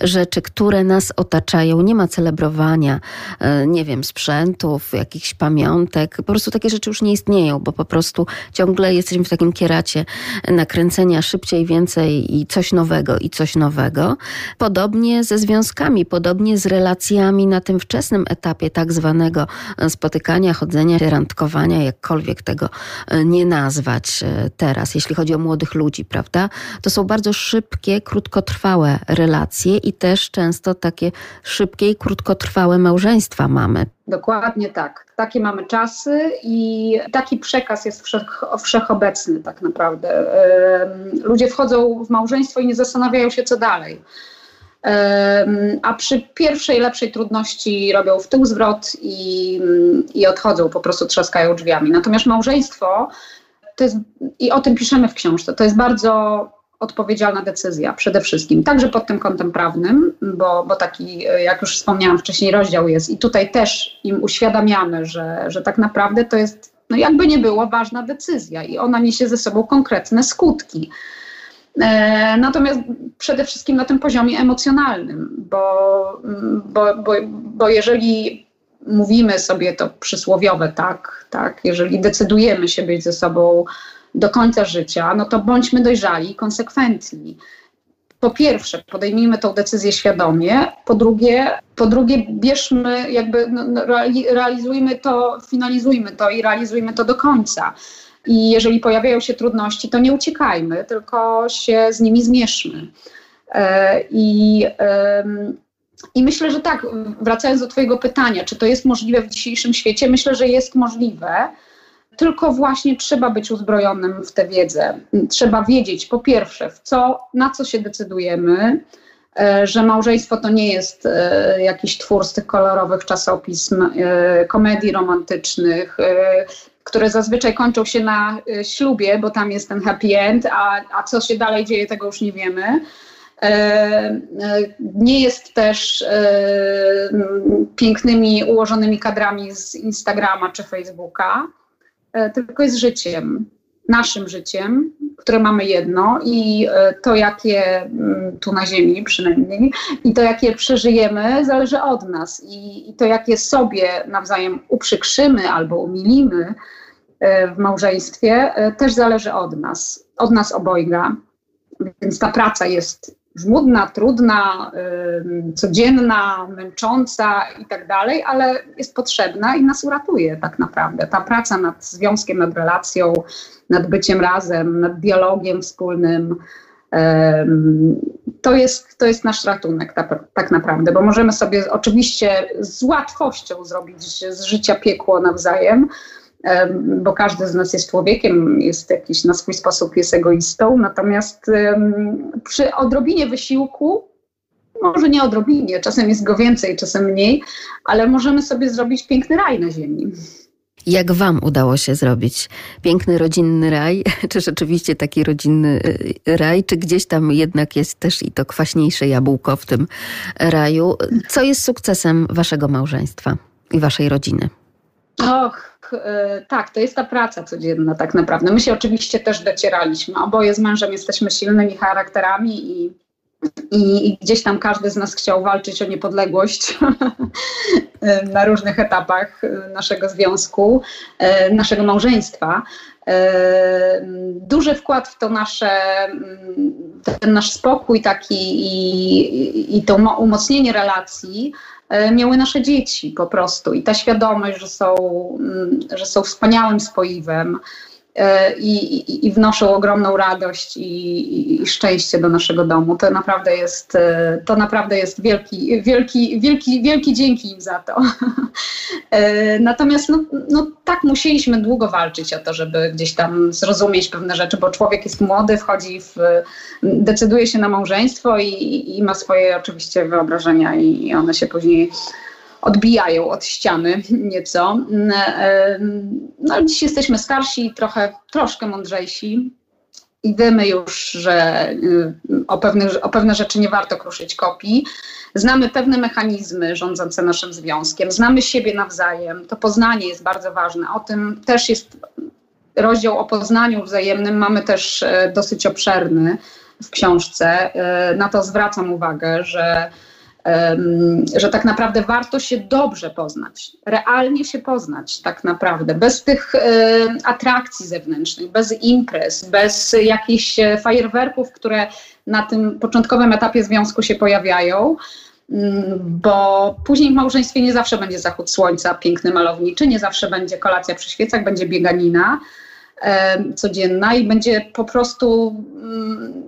rzeczy, które nas otaczają. Nie ma celebrowania, e, nie wiem, sprzętów, jakichś pamiątek. Po prostu takie rzeczy już nie istnieją, bo po prostu ciągle jesteśmy w takim kieracie nakręcenia szybciej, więcej i coś nowego, i coś nowego. Podobnie ze związkami, podobnie z relacjami na tym wczesnym etapie tak zwanego spotykania, chodzenia, randkowania, jakkolwiek tego e, nie nazwać e, teraz, jeśli chodzi o młodych ludzi, prawda? To są bardzo szybkie, krótkotrwałe relacje i też często takie szybkie i krótkotrwałe małżeństwa mamy. Dokładnie tak. Takie mamy czasy i taki przekaz jest wszech, wszechobecny tak naprawdę. Ludzie wchodzą w małżeństwo i nie zastanawiają się, co dalej. A przy pierwszej, lepszej trudności robią w tył zwrot i, i odchodzą, po prostu trzaskają drzwiami. Natomiast małżeństwo, to jest, i o tym piszemy w książce, to jest bardzo odpowiedzialna decyzja przede wszystkim, także pod tym kątem prawnym, bo, bo taki, jak już wspomniałam wcześniej, rozdział jest i tutaj też im uświadamiamy, że, że tak naprawdę to jest, no jakby nie było, ważna decyzja i ona niesie ze sobą konkretne skutki. E, natomiast przede wszystkim na tym poziomie emocjonalnym, bo, bo, bo, bo jeżeli mówimy sobie to przysłowiowe tak, tak, jeżeli decydujemy się być ze sobą do końca życia, no to bądźmy dojrzali i konsekwentni. Po pierwsze, podejmijmy tą decyzję świadomie, po drugie, po drugie bierzmy, jakby no, no realizujmy to, finalizujmy to i realizujmy to do końca. I jeżeli pojawiają się trudności, to nie uciekajmy, tylko się z nimi zmierzmy. E, I, I myślę, że tak, wracając do Twojego pytania, czy to jest możliwe w dzisiejszym świecie, myślę, że jest możliwe tylko właśnie trzeba być uzbrojonym w tę wiedzę. Trzeba wiedzieć, po pierwsze, w co, na co się decydujemy, e, że małżeństwo to nie jest e, jakiś twór z tych kolorowych czasopism, e, komedii romantycznych, które zazwyczaj kończą się na ślubie, bo tam jest ten happy end, a, a co się dalej dzieje, tego już nie wiemy. Nie jest też pięknymi, ułożonymi kadrami z Instagrama czy Facebooka. E, tylko jest życiem, naszym życiem, które mamy jedno i e, to, jakie mm, tu na Ziemi przynajmniej, i to, jakie przeżyjemy, zależy od nas. I, i to, jakie sobie nawzajem uprzykrzymy albo umilimy e, w małżeństwie, też zależy od nas, od nas obojga. Więc ta praca jest żmudna, trudna, codzienna, męcząca i tak dalej, ale jest potrzebna i nas uratuje tak naprawdę. Ta praca nad związkiem, nad relacją, nad byciem razem, nad dialogiem wspólnym. To jest, to jest nasz ratunek tak, tak naprawdę, bo możemy sobie oczywiście z łatwością zrobić z życia piekło nawzajem, bo każdy z nas jest człowiekiem, jest jakiś na swój sposób jest egoistą, natomiast przy odrobinie wysiłku, może nie odrobinie, czasem jest go więcej, czasem mniej, ale możemy sobie zrobić piękny raj na ziemi. Jak Wam udało się zrobić piękny rodzinny raj? Czy rzeczywiście taki rodzinny y, raj, czy gdzieś tam jednak jest też i to kwaśniejsze jabłko w tym raju? Co jest sukcesem Waszego małżeństwa i Waszej rodziny? Och, E, tak, to jest ta praca codzienna tak naprawdę. My się oczywiście też docieraliśmy. Oboje z mężem jesteśmy silnymi charakterami i, i, i gdzieś tam każdy z nas chciał walczyć o niepodległość na różnych etapach naszego związku, e, naszego małżeństwa. E, duży wkład w to nasze, ten nasz spokój taki i, i to umocnienie relacji E, miały nasze dzieci po prostu. I ta świadomość, że są, mm, że są wspaniałym spoiwem, E, i, i, wnoszą ogromną radość i, i, szczęście do naszego domu. To naprawdę jest, e, to naprawdę jest wielki, wielki, wielki, wielki dzięki im za to. E, natomiast no, no, tak musieliśmy długo walczyć o to, żeby gdzieś tam zrozumieć pewne rzeczy, bo człowiek jest młody, wchodzi w, decyduje się na małżeństwo i, i ma swoje oczywiście wyobrażenia i one się później odbijają od ściany nieco. No ale dziś jesteśmy starsi, trochę, troszkę mądrzejsi i wiemy już, że y, o, o pewne rzeczy nie warto kruszyć kopii. Znamy pewne mechanizmy rządzące naszym związkiem, znamy siebie nawzajem. To poznanie jest bardzo ważne. O tym też jest rozdział o poznaniu wzajemnym, mamy też e, dosyć obszerny w książce. E, na to zwracam uwagę, że że tak naprawdę warto się dobrze poznać, realnie się poznać tak naprawdę, bez tych atrakcji zewnętrznych, bez imprez, bez jakichś e, fajerwerków, które na tym początkowym etapie związku się pojawiają mm, bo później w małżeństwie nie zawsze będzie zachód słońca piękny, malowniczy, nie zawsze będzie kolacja przy świecach, będzie bieganina codzienna i będzie po prostu mm,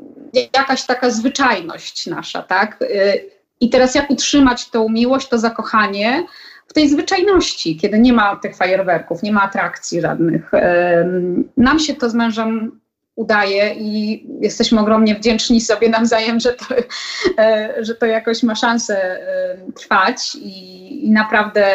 jakaś taka zwyczajność nasza, tak? Y, i teraz jak utrzymać tą miłość, to zakochanie w tej zwyczajności, kiedy nie ma tych fajerwerków, nie ma atrakcji żadnych. Nam się to z mężem udaje i jesteśmy ogromnie wdzięczni sobie nawzajem, że to, e, że to jakoś ma szansę trwać i, i naprawdę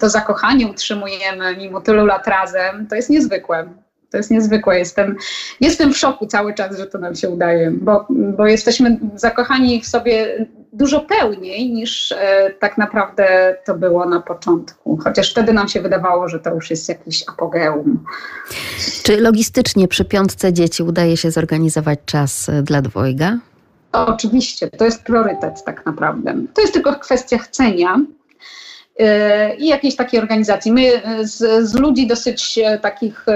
to zakochanie utrzymujemy mimo tylu lat razem. To jest niezwykłe. To jest niezwykłe. Jestem, jestem w szoku cały czas, że to nam się udaje, bo, bo jesteśmy zakochani w sobie dużo pełniej niż e, tak naprawdę to było na początku. Chociaż wtedy nam się wydawało, że to już jest jakiś apogeum. Czy logistycznie przy piątce dzieci udaje się zorganizować czas e, dla dwojga? Oczywiście, to jest priorytet tak naprawdę. To jest tylko kwestia chcenia i jakiejś takiej organizacji. My z, z ludzi dosyć e, takich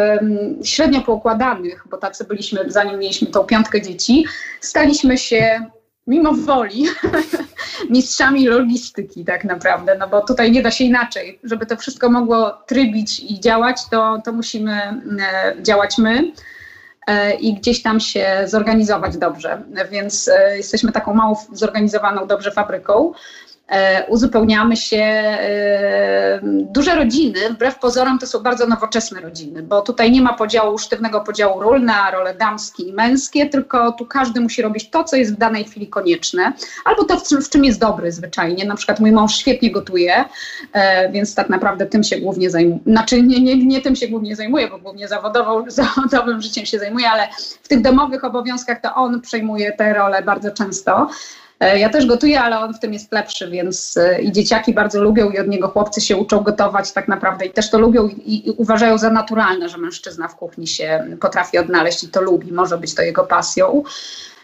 średnio poukładanych, bo tacy byliśmy, zanim mieliśmy tą piątkę dzieci, staliśmy się mimo woli mistrzami logistyki tak naprawdę, no bo tutaj nie da się inaczej. Żeby to wszystko mogło trybić i działać, to, to musimy e, działać my e, i gdzieś tam się zorganizować dobrze. Więc jesteśmy taką mało zorganizowaną dobrze fabryką. E, uzupełniamy się. E, duże rodziny, wbrew pozorom, to są bardzo nowoczesne rodziny, bo tutaj nie ma podziału, sztywnego podziału ról na role damskie i męskie, tylko tu każdy musi robić to, co jest w danej chwili konieczne, albo to, w czym jest dobry zwyczajnie. Na przykład mój mąż świetnie gotuje, e, więc tak naprawdę tym się głównie zajmuje. Znaczy nie, nie, nie tym się głównie zajmuje, bo głównie zawodową, zawodowym życiem się zajmuje, ale w tych domowych obowiązkach to on przejmuje te role bardzo często. E, ja też gotuję, ale on w tym jest lepszy, więc e, i dzieciaki bardzo lubią i od niego chłopcy się uczą gotować tak naprawdę i też to lubią i, i uważają za naturalne, że mężczyzna w kuchni się potrafi odnaleźć i to lubi, może być to jego pasją.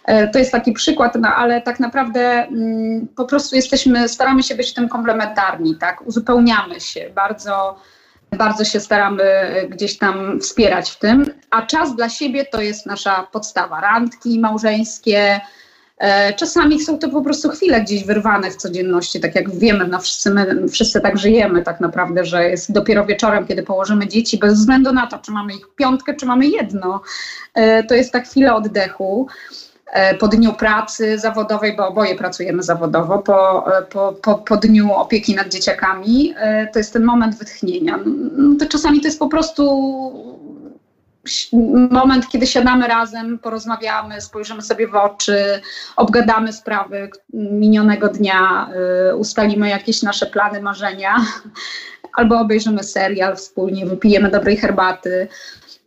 E, to jest taki przykład, no ale tak naprawdę mm, po prostu jesteśmy, staramy się być w tym komplementarni, tak? Uzupełniamy się bardzo bardzo się staramy gdzieś tam wspierać w tym, a czas dla siebie to jest nasza podstawa. Randki małżeńskie, czasami są to po prostu chwile gdzieś wyrwane w codzienności, tak jak wiemy, no wszyscy, my, wszyscy tak żyjemy tak naprawdę, że jest dopiero wieczorem, kiedy położymy dzieci, bez względu na to, czy mamy ich piątkę, czy mamy jedno. E, to jest ta chwila oddechu e, po dniu pracy zawodowej, bo oboje pracujemy zawodowo, po, po, po, po dniu opieki nad dzieciakami, to jest ten moment wytchnienia. No, to czasami to jest po prostu moment, kiedy siadamy razem, porozmawiamy, spojrzymy sobie w oczy, obgadamy sprawy minionego dnia, y, ustalimy jakieś nasze plany, marzenia, albo obejrzymy serial wspólnie, wypijemy dobrej herbaty.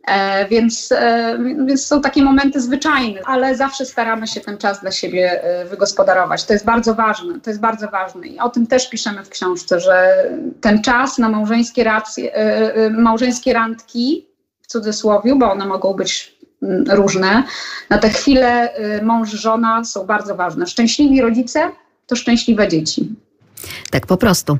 E, więc, e, więc są takie momenty zwyczajne, ale zawsze staramy się ten czas dla siebie e, wygospodarować. To jest bardzo ważne, to jest bardzo ważne i o tym też piszemy w książce, że ten czas na małżeńskie, racje, e, małżeńskie randki cudzysłowie, bo one mogą być mm, różne. Na te chwile y, mąż, żona są bardzo ważne. Szczęśliwi rodzice to szczęśliwe dzieci. Tak po prostu.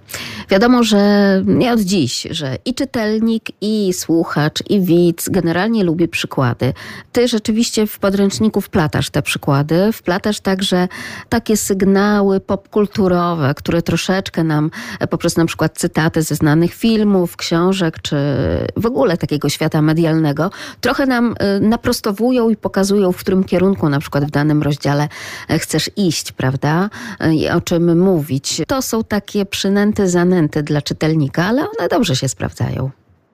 Wiadomo, że nie od dziś, że i czytelnik, i słuchacz, i widz generalnie lubi przykłady. Ty rzeczywiście w podręczniku wplatasz te przykłady, wplatasz także takie sygnały popkulturowe, które troszeczkę nam poprzez na przykład cytaty ze znanych filmów, książek, czy w ogóle takiego świata medialnego, trochę nam y, naprostowują i pokazują, w którym kierunku na przykład w danym rozdziale e, chcesz iść, prawda? I o czym mówić. To są takie przynęty, zanęty dla czytelnika, ale one dobrze się sprawdzają.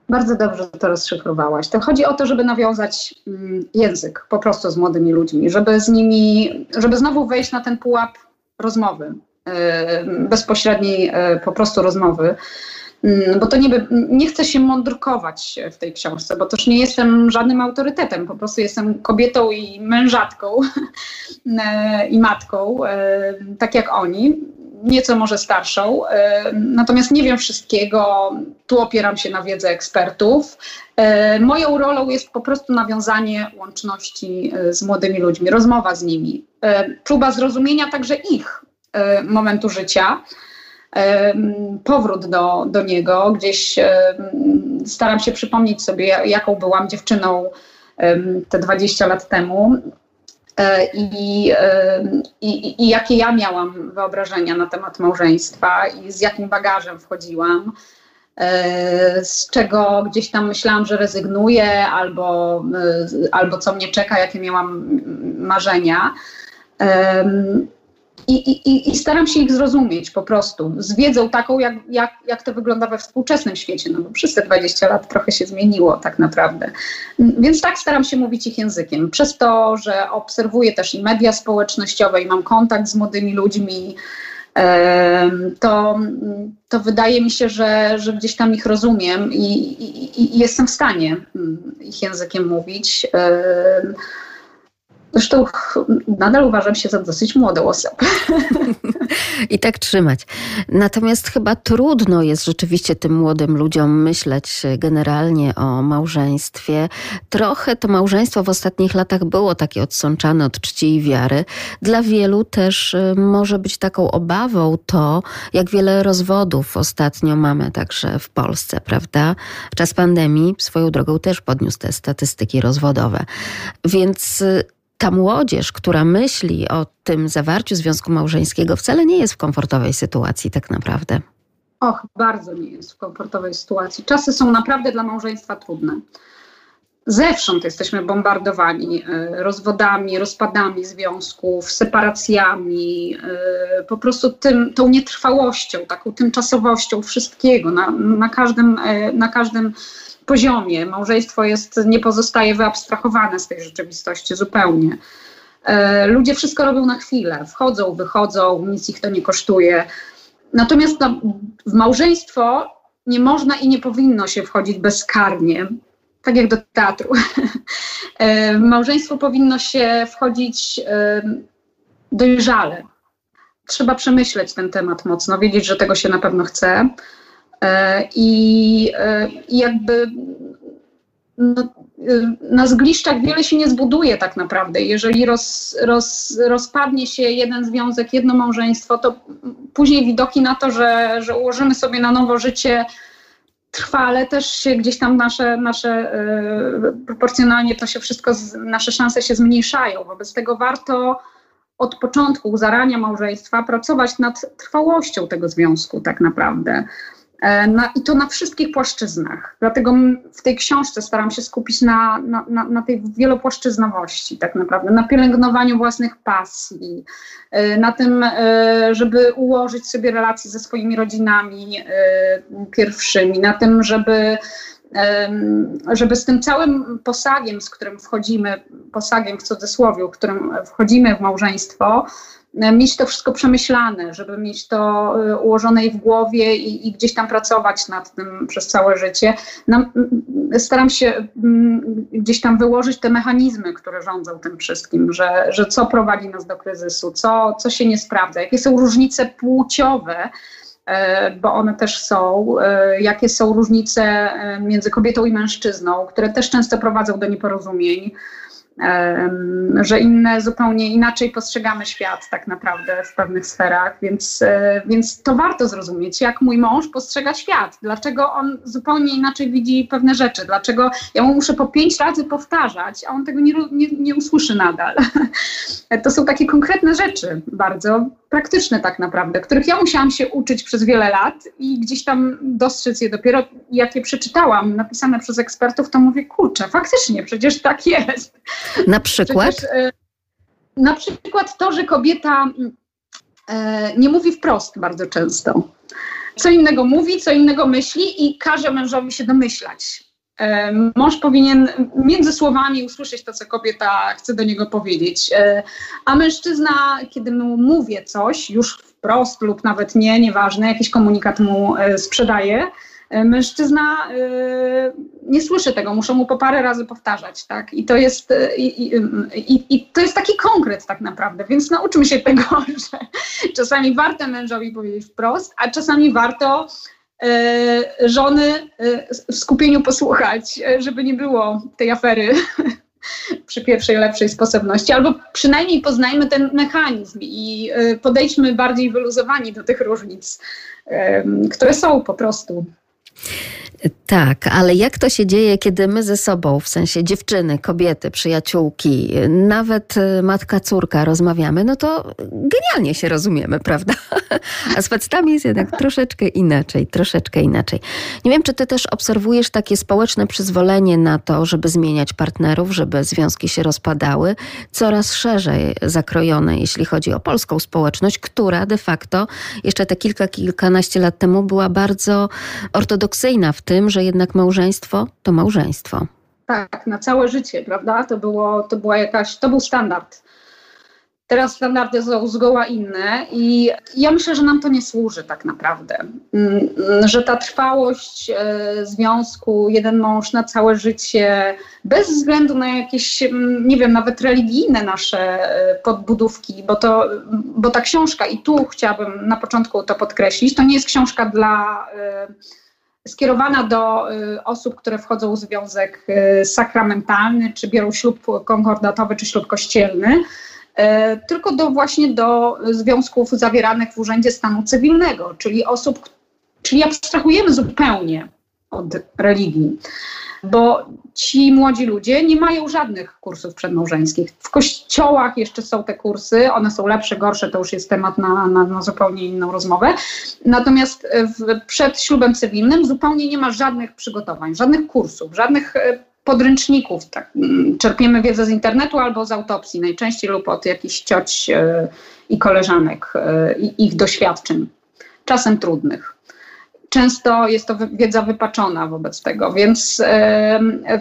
Bardzo dobrze to rozszyfrowałaś. To chodzi o to, żeby nawiązać mm, język po prostu z młodymi ludźmi, żeby z nimi, żeby znowu wejść na ten pułap rozmowy. bezpośredniej po prostu rozmowy. Mm, bo to nie, nie chcę się mądrkować w tej książce, bo też nie jestem żadnym autorytetem, po prostu jestem kobietą i mężatką i matką, tak jak oni, nieco może starszą, natomiast nie wiem wszystkiego, tu opieram się na wiedzy ekspertów. Moją rolą jest po prostu nawiązanie łączności e, z młodymi ludźmi, rozmowa z nimi, próba zrozumienia także ich e, momentu życia powrót do, do niego. Gdzieś staram się przypomnieć sobie, jaką byłam dziewczyną te 20 lat temu. E, I, i, I, jakie ja miałam wyobrażenia na temat małżeństwa i z jakim bagażem wchodziłam, e, z czego gdzieś tam myślałam, że rezygnuję, albo, e, albo co mnie czeka, jakie miałam marzenia. I, i, I, staram się ich zrozumieć po prostu, z wiedzą taką, jak, jak, jak to wygląda we współczesnym świecie, no bo przez te 20 lat trochę się zmieniło tak naprawdę. Więc tak staram się mówić ich językiem. Przez to, że obserwuję też i media społecznościowe i mam kontakt z młodymi ludźmi, to, to wydaje mi się, że, że gdzieś tam ich rozumiem i, i, i jestem w stanie mm, ich językiem mówić. Zresztą nadal uważam się za dosyć młodą osobę. I tak trzymać. Natomiast chyba trudno jest rzeczywiście tym młodym ludziom myśleć generalnie o małżeństwie. Trochę to małżeństwo w ostatnich latach było takie odsączane od czci i wiary. Dla wielu też y, może być taką obawą to, jak wiele rozwodów ostatnio mamy także w Polsce, prawda? W czas pandemii swoją drogą też podniósł te statystyki rozwodowe. Więc y, ta młodzież, która myśli o tym zawarciu związku małżeńskiego, wcale nie jest w komfortowej sytuacji tak naprawdę. Och, bardzo nie jest w komfortowej sytuacji. Czasy są naprawdę dla małżeństwa trudne. Zewsząd jesteśmy bombardowani e, rozwodami, rozpadami związków, separacjami, e, po prostu tym, tą nietrwałością, taką tymczasowością wszystkiego na, na każdym, e, na każdym poziomie. Małżeństwo jest, nie pozostaje wyabstrahowane z tej rzeczywistości zupełnie. E, ludzie wszystko robią na chwilę, wchodzą, wychodzą, nic ich to nie kosztuje. Natomiast no, w małżeństwo nie można i nie powinno się wchodzić bezkarnie, tak jak do teatru. E, w małżeństwo powinno się wchodzić e, dojrzale. Trzeba przemyśleć ten temat mocno, wiedzieć, że tego się na pewno chce I, e, i jakby no, e, na zgliszczach wiele się nie zbuduje tak naprawdę. Jeżeli roz, roz, rozpadnie się jeden związek, jedno małżeństwo, to później widoki na to, że, że ułożymy sobie na nowo życie trwale, też się gdzieś tam nasze, nasze proporcjonalnie to się wszystko, nasze szanse się zmniejszają. Wobec tego warto od początku, zarania małżeństwa, pracować nad trwałością tego związku tak naprawdę. E, na, I to na wszystkich płaszczyznach. Dlatego w tej książce staram się skupić na, na, na, na, tej wielopłaszczyznowości, tak naprawdę, na pielęgnowaniu własnych pasji, e, na tym, e, żeby ułożyć sobie relacje ze swoimi rodzinami pierwszymi, na tym, żeby żeby z tym całym posagiem, z którym wchodzimy, posagiem w cudzysłowie, którym wchodzimy w małżeństwo, mieć to wszystko przemyślane, żeby mieć to e, ułożone i w głowie i, i gdzieś tam pracować nad tym przez całe życie. Staram się gdzieś tam wyłożyć te mechanizmy, które rządzą tym wszystkim, że, że co prowadzi nas do kryzysu, co, co się nie sprawdza, jakie są różnice płciowe, e, bo one też są, jakie są różnice między kobietą i mężczyzną, które też często prowadzą do nieporozumień że inne zupełnie inaczej postrzegamy świat tak naprawdę w pewnych sferach, więc, e, więc to warto zrozumieć, jak mój mąż postrzega świat, dlaczego on zupełnie inaczej widzi pewne rzeczy, dlaczego ja mu muszę po pięć razy powtarzać, a on tego nie, nie, nie usłyszy nadal. To są takie konkretne rzeczy, bardzo praktyczne tak naprawdę, których ja musiałam się uczyć przez wiele lat i gdzieś tam dostrzec je dopiero, jak je przeczytałam, napisane przez ekspertów, to mówię, kurczę, faktycznie, przecież tak jest. Na przykład? Przecież, e, na przykład to, że kobieta e, nie mówi wprost bardzo często. Co innego mówi, co innego myśli i każe mężowi się domyślać. E, mąż powinien między słowami usłyszeć to, co kobieta chce do niego powiedzieć. A mężczyzna, kiedy mu mówię coś, już wprost lub nawet nie, nieważne, jakiś komunikat mu sprzedaje, mężczyzna nie słyszy tego, muszą mu po parę razy powtarzać, tak? I to jest, i, i, i, to jest taki konkret tak naprawdę, więc nauczmy się tego, że czasami warto mężowi powiedzieć wprost, a czasami warto żony w skupieniu posłuchać, żeby nie było tej afery przy pierwszej lepszej sposobności, albo przynajmniej poznajmy ten mechanizm i podejdźmy bardziej wyluzowani do tych różnic, które są po prostu. Tak, ale jak to się dzieje, kiedy my ze sobą, w sensie dziewczyny, kobiety, przyjaciółki, nawet y, matka, córka rozmawiamy, no to genialnie się rozumiemy, prawda? A z facetami jest jednak troszeczkę inaczej, troszeczkę inaczej. Nie wiem, czy ty też obserwujesz takie społeczne przyzwolenie na to, żeby zmieniać partnerów, żeby związki się rozpadały, coraz szerzej zakrojone, jeśli chodzi o polską społeczność, która de facto jeszcze te kilka, kilkanaście lat temu była bardzo ortodoksyjna w tym, że jednak małżeństwo to małżeństwo. Tak, na całe życie, prawda? To, było, to była jakaś, to był standard. Teraz standardy są zgoła inne i ja myślę, że nam to nie służy tak naprawdę. Mm, że ta trwałość e, związku, jeden mąż na całe życie, bez względu na jakieś, mm, nie wiem, nawet religijne nasze e, podbudówki, bo, to, bo ta książka, i tu chciałabym na początku to podkreślić, to nie jest książka dla e, skierowana do y, osób, które wchodzą w związek y, sakramentalny, czy biorą ślub konkordatowy, czy ślub kościelny, y, tylko do właśnie do związków zawieranych w Urzędzie Stanu Cywilnego, czyli osób, czyli abstrahujemy zupełnie od religii bo ci młodzi ludzie nie mają żadnych kursów przedmałżeńskich. W kościołach jeszcze są te kursy, one są lepsze, gorsze, to już jest temat na, na, na zupełnie inną rozmowę. Natomiast w, przed ślubem cywilnym zupełnie nie ma żadnych przygotowań, żadnych kursów, żadnych e, podręczników. Tak. Mm, czerpiemy wiedzę z internetu albo z autopsji, najczęściej lub od jakichś cioć e, i koleżanek e, ich doświadczeń, czasem trudnych często jest to wiedza wypaczona wobec tego, więc,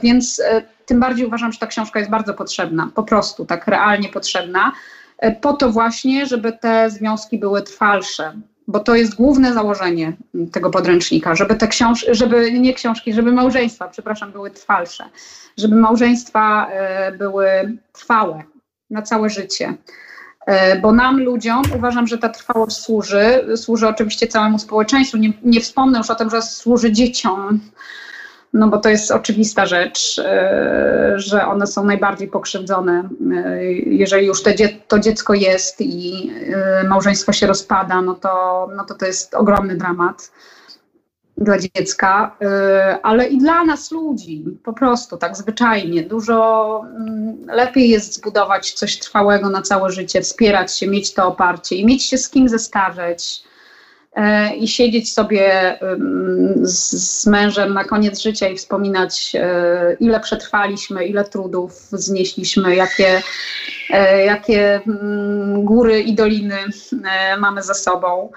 więc e, tym bardziej uważam, że ta książka jest bardzo potrzebna, po prostu tak realnie potrzebna, e, po to właśnie, żeby te związki były trwalsze, bo to jest główne założenie tego podręcznika, żeby te książki, żeby nie książki, żeby małżeństwa, przepraszam, były trwalsze, żeby małżeństwa e, były trwałe na całe życie. E, bo nam, ludziom, uważam, że ta trwałość służy. Służy oczywiście całemu społeczeństwu. Nie, nie wspomnę już o tym, że służy dzieciom, no bo to jest oczywista rzecz, e, że one są najbardziej pokrzywdzone. E, jeżeli już to dziecko jest i małżeństwo się rozpada, no to, no to to jest ogromny dramat dla dziecka, y, ale i dla nas ludzi, po prostu tak zwyczajnie. Dużo mm, lepiej jest zbudować coś trwałego na całe życie, wspierać się, mieć to oparcie i mieć się z kim zestarzeć y, i siedzieć sobie z, z mężem na koniec życia i wspominać, y, ile przetrwaliśmy, ile trudów znieśliśmy, jakie, jakie mm, góry i doliny mamy za sobą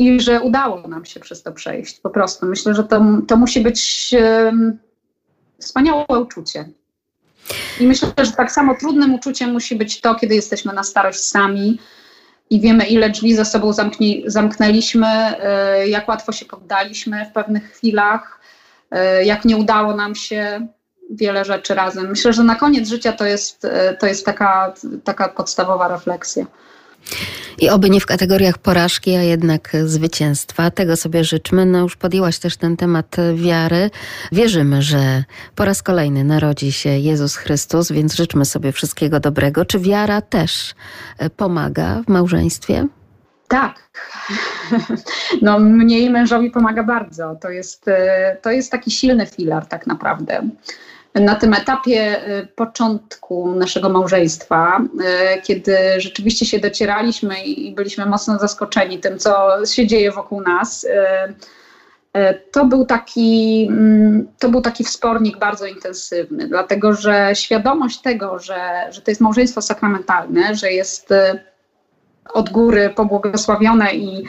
i że udało nam się przez to przejść. Po prostu myślę, że to, to musi być wspaniałe uczucie. I myślę, że tak samo trudnym uczuciem musi być to, kiedy jesteśmy na starość sami i wiemy, ile drzwi za sobą zamknie, zamknęliśmy, y, jak łatwo się poddaliśmy w pewnych chwilach, y, jak nie udało nam się wiele rzeczy razem. Myślę, że na koniec życia to jest, y, to jest taka, taka podstawowa refleksja. I oby nie w kategoriach porażki, a jednak zwycięstwa. Tego sobie życzmy. No już podjęłaś też ten temat wiary. Wierzymy, że po raz kolejny narodzi się Jezus Chrystus, więc życzmy sobie wszystkiego dobrego. Czy wiara też e, pomaga w małżeństwie? Tak. No, mnie i mężowi pomaga bardzo. To jest, e, to jest taki silny filar, tak naprawdę na tym etapie y, początku naszego małżeństwa, y, kiedy rzeczywiście się docieraliśmy i byliśmy mocno zaskoczeni tym, co się dzieje wokół nas, y, to był taki, mm, to był taki wspornik bardzo intensywny, dlatego że świadomość tego, że, że to jest małżeństwo sakramentalne, że jest od góry pobłogosławione i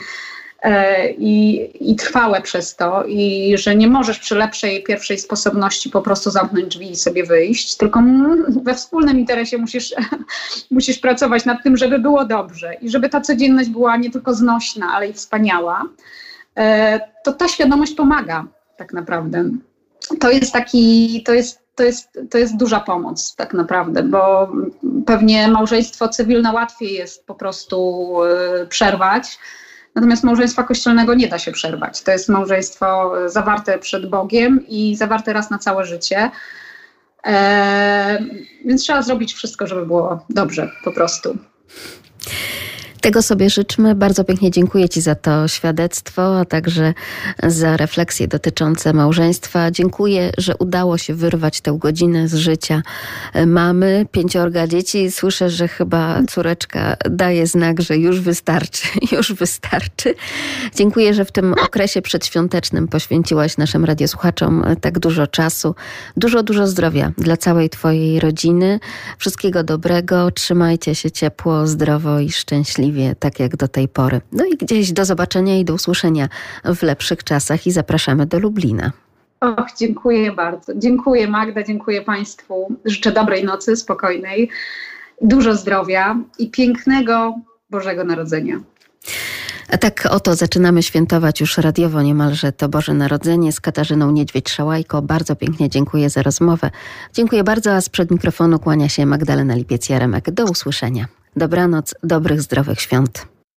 i, i trwałe przez to, i że nie możesz przy lepszej pierwszej sposobności po prostu zamknąć drzwi i sobie wyjść, tylko we wspólnym interesie musisz, musisz pracować nad tym, żeby było dobrze i żeby ta codzienność była nie tylko znośna, ale i wspaniała. E, to ta świadomość pomaga tak naprawdę. To jest taki, to jest to jest, to jest duża pomoc tak naprawdę, bo pewnie małżeństwo cywilne łatwiej jest po prostu y, przerwać. Natomiast małżeństwa kościelnego nie da się przerwać. To jest małżeństwo zawarte przed Bogiem i zawarte raz na całe życie. E, więc trzeba zrobić wszystko, żeby było dobrze po prostu. Tego sobie życzmy. Bardzo pięknie dziękuję Ci za to świadectwo, a także za refleksje dotyczące małżeństwa. Dziękuję, że udało się wyrwać tę godzinę z życia mamy, pięciorga dzieci. Słyszę, że chyba córeczka daje znak, że już wystarczy, już wystarczy. Dziękuję, że w tym okresie przedświątecznym poświęciłaś naszym radiosłuchaczom tak dużo czasu. Dużo, dużo zdrowia dla całej Twojej rodziny. Wszystkiego dobrego. Trzymajcie się ciepło, zdrowo i szczęśliwie tak jak do tej pory. No i gdzieś do zobaczenia i do usłyszenia w lepszych czasach i zapraszamy do Lublina. Och, dziękuję bardzo. Dziękuję Magda, dziękuję Państwu. Życzę dobrej nocy, spokojnej, dużo zdrowia i pięknego Bożego Narodzenia. A tak oto zaczynamy świętować już radiowo niemalże to Boże Narodzenie z Katarzyną Niedźwiedź-Szałajko. Bardzo pięknie dziękuję za rozmowę. Dziękuję bardzo, a sprzed mikrofonu kłania się Magdalena Lipiec-Jaremek. Do usłyszenia. Dobranoc, dobrych, zdrowych świąt.